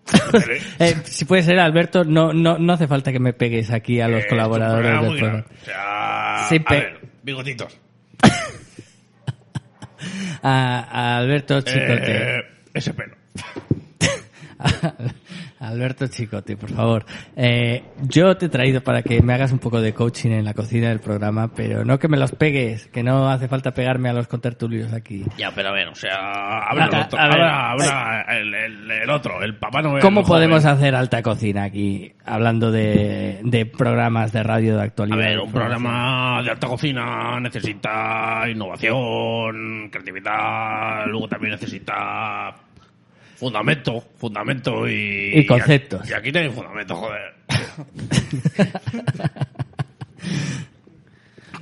Eh, si puede ser, Alberto, no, no, no hace falta que me pegues aquí a los Eh, colaboradores del programa programa. muy grave. O sea, Sí, a ver, bigotitos. A, a Alberto Chicote. Eh, ese pelo. Alberto Chicote, por favor. Eh, yo te he traído para que me hagas un poco de coaching en la cocina del programa, pero no que me los pegues, que no hace falta pegarme a los contertulios aquí. Ya, pero a ver, o sea, habrá, A- el otro, a ver. habrá el, el- el otro, el papá Noel. ¿Cómo joven. podemos hacer alta cocina aquí, hablando de, de programas de radio de A actualidad? ver, de un programa de alta cocina necesita innovación, creatividad, luego también necesita fundamento, fundamento y... Y conceptos. Y aquí tenéis fundamento, joder.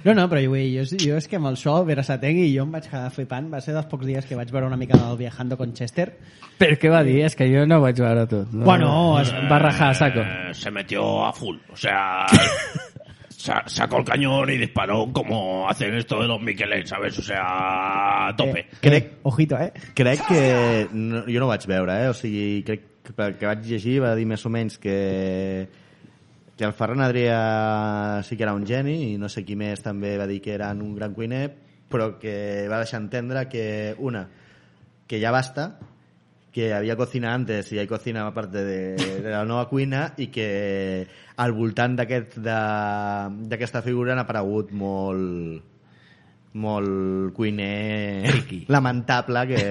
No, no, però jo, jo, jo és que amb el so, Verasategui, jo em vaig quedar flipant. Va ser dels pocs dies que vaig veure una mica del Viajando con Chester. Però què va dir? És que jo no vaig veure tot. No, Bueno, es va rajar a saco. Eh, se metió a full. O sea, sacó el cañón y disparó como hacen esto de los Miquelets, ¿sabes? O sea, a tope. Crec, Ojito, eh? crec que... No, jo no ho vaig veure, eh? O sigui, crec que pel que vaig llegir va dir més o menys que que el Ferran Adrià sí que era un geni i no sé qui més també va dir que era un gran cuiner però que va deixar entendre que una, que ja basta que havia cocina antes i hi cocina aparte de, de la nova cuina i que al voltant d'aquesta figura n'ha aparegut molt molt cuiner lamentable que,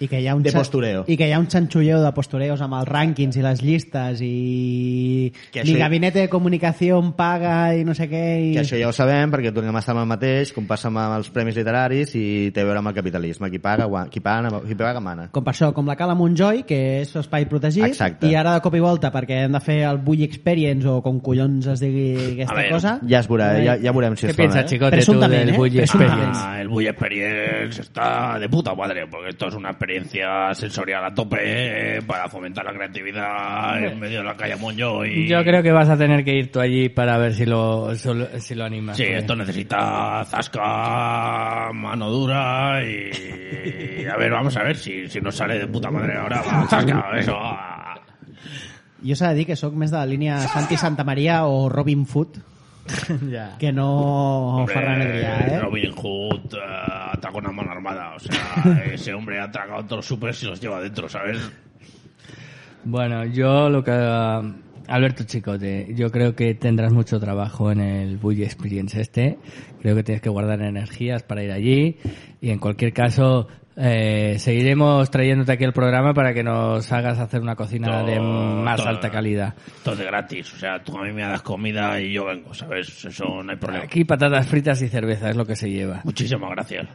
I que hi ha un de postureo. I que hi ha un xanxulleu de postureos amb els rànquings i les llistes i... Que Mi això- gabinete de comunicació paga i no sé què... I... Que això ja ho sabem, perquè tornem a estar amb el mateix, com passa amb els premis literaris i té a veure amb el capitalisme. Qui paga, qui paga, qui paga mana. Com per això, com la Cala Montjoy, que és espai protegit, Exacte. i ara de cop i volta, perquè hem de fer el Bull Experience, o com collons es digui aquesta ver, cosa... Ja es veurà, ja, ja veurem si Què es dona, piensas, eh? chicote, tú Presuntament, del eh? Bully Presuntament. Experience? Ah, el Bull Experience está de puta madre, porque esto es una experiencia sensorial a tope eh, para fomentar la creatividad en medio de la calle Monjoy. Yo creo que vas a tener que ir tú allí para ver si lo, solo- si lo animas. Sí, esto necesita zasca, mano dura y... A ver, vamos a ver si, si nos sale de puta madre ahora. Va, zasca, eso. Jo s'ha de dir que sóc més de la línia Santi Santa Maria o Robin Food, ya. que no Hombre, Ferran Adrià, eh? Robin Hood eh, ataca una mano armada. O sea, ese hombre ha tragado todos los supers y los lleva dentro, ¿sabes? Bueno, yo lo que... Alberto Chicote, yo creo que tendrás mucho trabajo en el Bully Experience este. Creo que tienes que guardar energías para ir allí. Y en cualquier caso, eh, seguiremos trayéndote aquí el programa para que nos hagas hacer una cocina de más todo. alta calidad. Todo de gratis. O sea, tú a mí me das comida y yo vengo, ¿sabes? Eso no hay problema. Aquí patatas fritas y cerveza es lo que se lleva. Muchísimas gracias.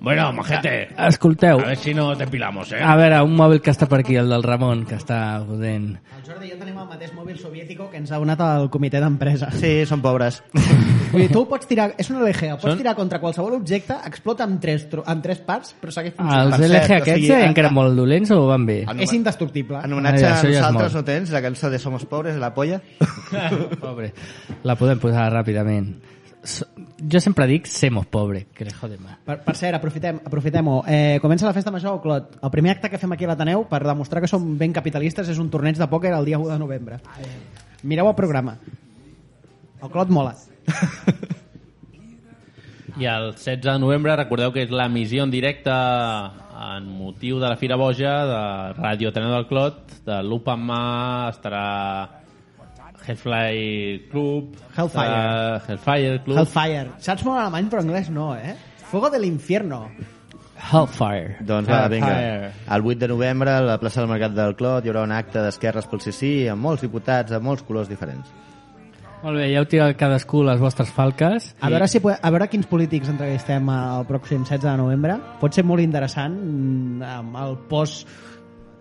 Bueno, majete. Escolteu, A ver si no depilamos, ¿eh? a veure, un mòbil que està per aquí, el del Ramon, que està fotent. El Jordi i jo tenim el mateix mòbil soviètico que ens ha donat el comitè d'empresa. Sí, són pobres. Vull dir, tu pots tirar... És una LG, pots Són- tirar contra qualsevol objecte, explota amb tres, amb tres parts, però segueix Els funcionant. Per LG cert, o aquests sigui, eren que a- eren molt dolents o van bé? És indestructible. En homenatge a això ja és nosaltres molt. no tens la cançó de Somos Pobres, la polla? Pobre. La podem posar ràpidament. Jo sempre dic semos pobre, que le jode más. Per, per cert, aprofitem, aprofitem-ho. Eh, comença la festa major, Clot. El primer acte que fem aquí a l'Ateneu, per demostrar que som ben capitalistes, és un torneig de pòquer el dia 1 de novembre. Mireu el programa. El Clot mola. I el 16 de novembre recordeu que és l'emissió en directe en motiu de la Fira Boja de Ràdio Ateneu del Clot, de l'Open Mà estarà Hellfly Club Hellfire. eh, Hellfire Club Hellfire. Saps molt alemany, però anglès no, eh? Fuego del infierno. Hellfire. Doncs va, vinga. El 8 de novembre, a la plaça del Mercat del Clot, hi haurà un acte d'esquerres pel CC amb molts diputats de molts colors diferents. Molt bé, ja heu tirat cadascú les vostres falques. A veure, si, a veure quins polítics entrevistem el pròxim 16 de novembre. Pot ser molt interessant mm, amb el post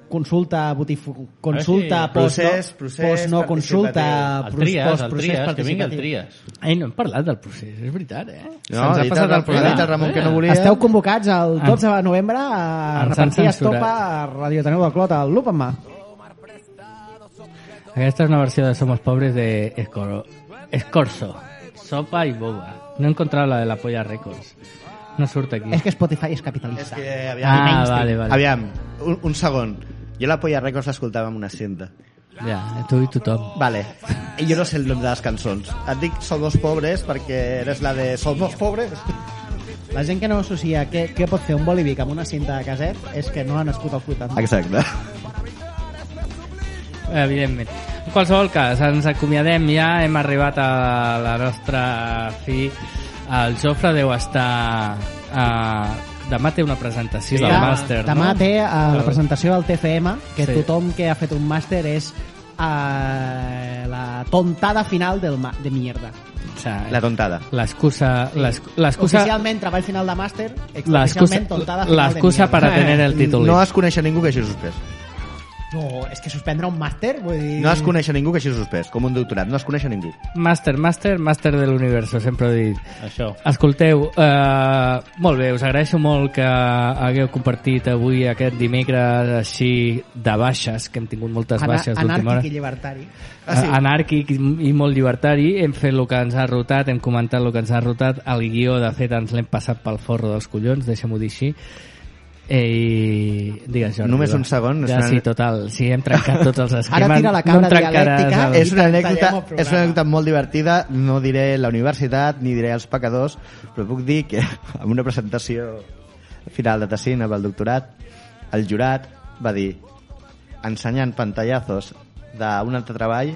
consulta, botif... consulta, sí. post, Procés- no, procés post no consulta, el Trias, post el procés Trias, que vingui el. Trias Ai, no hem parlat del procés, és veritat, eh? No, Se'ns ha passat el- el programa. ha dit el Ramon que no volia. Esteu convocats el 12 de novembre a Ens repartir estopa a Radio Ateneu del Clot, al Lup en mà. Aquesta és una versió de Somos Pobres de Escoro... Escorzo. Sopa i boba. No he encontrado la de la Polla Records. No surt aquí. És que Spotify és capitalista. És que, aviam, Ah, vale, vale. aviam un, un segon. Jo la Polla Records l'escoltava amb una cinta. Ja, tu i tothom. Vale. I jo no sé el nom de les cançons. Et dic Somos Pobres perquè eres la de Somos Pobres. La gent que no associa què, què pot fer un bolivic amb una cinta de caset és que no ha nascut als 80. Exacte. Evidentment. En qualsevol cas, ens acomiadem ja, hem arribat a la nostra fi. El Jofre deu estar... Uh, demà té una presentació Sí, del ja, màster, Demà no? té eh, la presentació del TFM, que Sí. tothom que ha fet un màster és eh, la tontada final del ma de mierda. O sea, La tontada. L'excusa... l'excu- L'excusa... Oficialment treball final de màster, L'excusa extraoficialment tontada final de l'excusa mierda. para tener el títol. No es coneix a ningú que hagi suspès. No, és que suspendre un màster, vull dir... No es coneix a ningú que hagi suspès, com un doctorat, no es coneix a ningú. Màster, màster, màster de l'universo, sempre he dit. Això. Escolteu, eh, molt bé, us agraeixo molt que hagueu compartit avui aquest dimecres així de baixes, que hem tingut moltes Ana- baixes d'última hora. Anàrquic i llibertari. Ah, sí. anàrquic i i molt llibertari hem fet el que ens ha rotat, hem comentat el que ens ha rotat el guió de fet ens l'hem passat pel forro dels collons, deixem-ho dir així Eh, digues Jordi Només va. un segon, ja, una- sí, total, sí, hem trencat tots els esquemes Ara tira la no cabra trencaràs dialèctica. el- És una, anècdota, és una anècdota molt divertida, no diré la universitat ni diré els pecadors, però puc dir que en una presentació final de Tessina pel doctorat, el jurat va dir ensenyant pantallazos d'un altre treball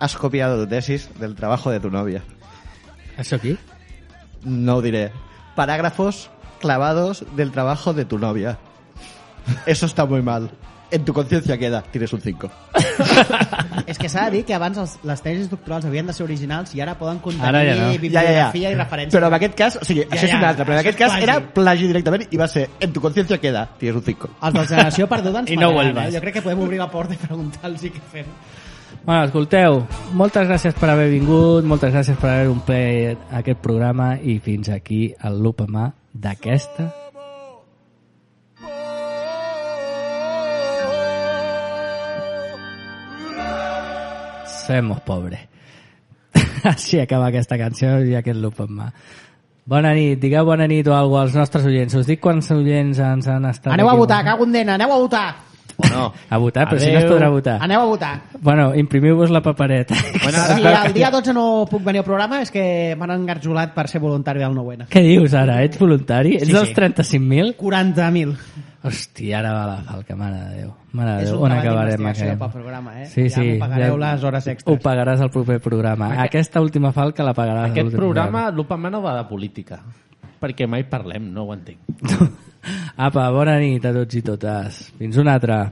has copiado tu tesis del trabajo de tu novia. Això aquí? No ho diré. Parágrafos clavados del trabajo de tu novia. Eso está muy mal. En tu conciencia queda, tienes un 5. És que s'ha de dir que abans els, les tesis doctorals havien de ser originals i ara poden contenir Ara ja no. bibliografia i referència. Però en aquest cas, o sigui, Ja, això és ja, un altre, però en això aquest és cas plagi. era plagi directament i va ser en tu conciencia queda, tienes un 5. Els de la generació perduda ens I no eh? Jo crec que podem obrir la porta i preguntar-los què fem. Bueno, escolteu, moltes gràcies per haver vingut, moltes gràcies per haver omplert aquest programa i fins aquí el lup a mà d'aquesta Semos pobres. Així acaba aquesta canció i aquest lup en mà. Bona nit, digueu bona nit o alguna als nostres oients. Us dic quants oients ens han estat Aneu a votar, cago en dena, aneu a votar. No. A votar, però si no es podrà votar. Aneu a votar. Bueno, imprimiu-vos la papereta. Si el dia 12 no puc venir al programa és que m'han engarjolat per ser voluntari del 9-N. Què dius ara? Ets voluntari? Ets Sí, dels sí. 35.000? 40.000. Hòstia, ara va la falca, mare de Déu. Mare de És Déu, un on treball acabarem d'investigació aquest? pel programa, eh? Sí, Ja sí. pagareu les hores extres. Ho pagaràs al proper programa. Aquest- Aquesta última falca la pagaràs al Aquest últim programa, l'Upa no va de política. Perquè mai parlem, no ho entenc. Apa, bona nit a tots i totes. Fins una altra.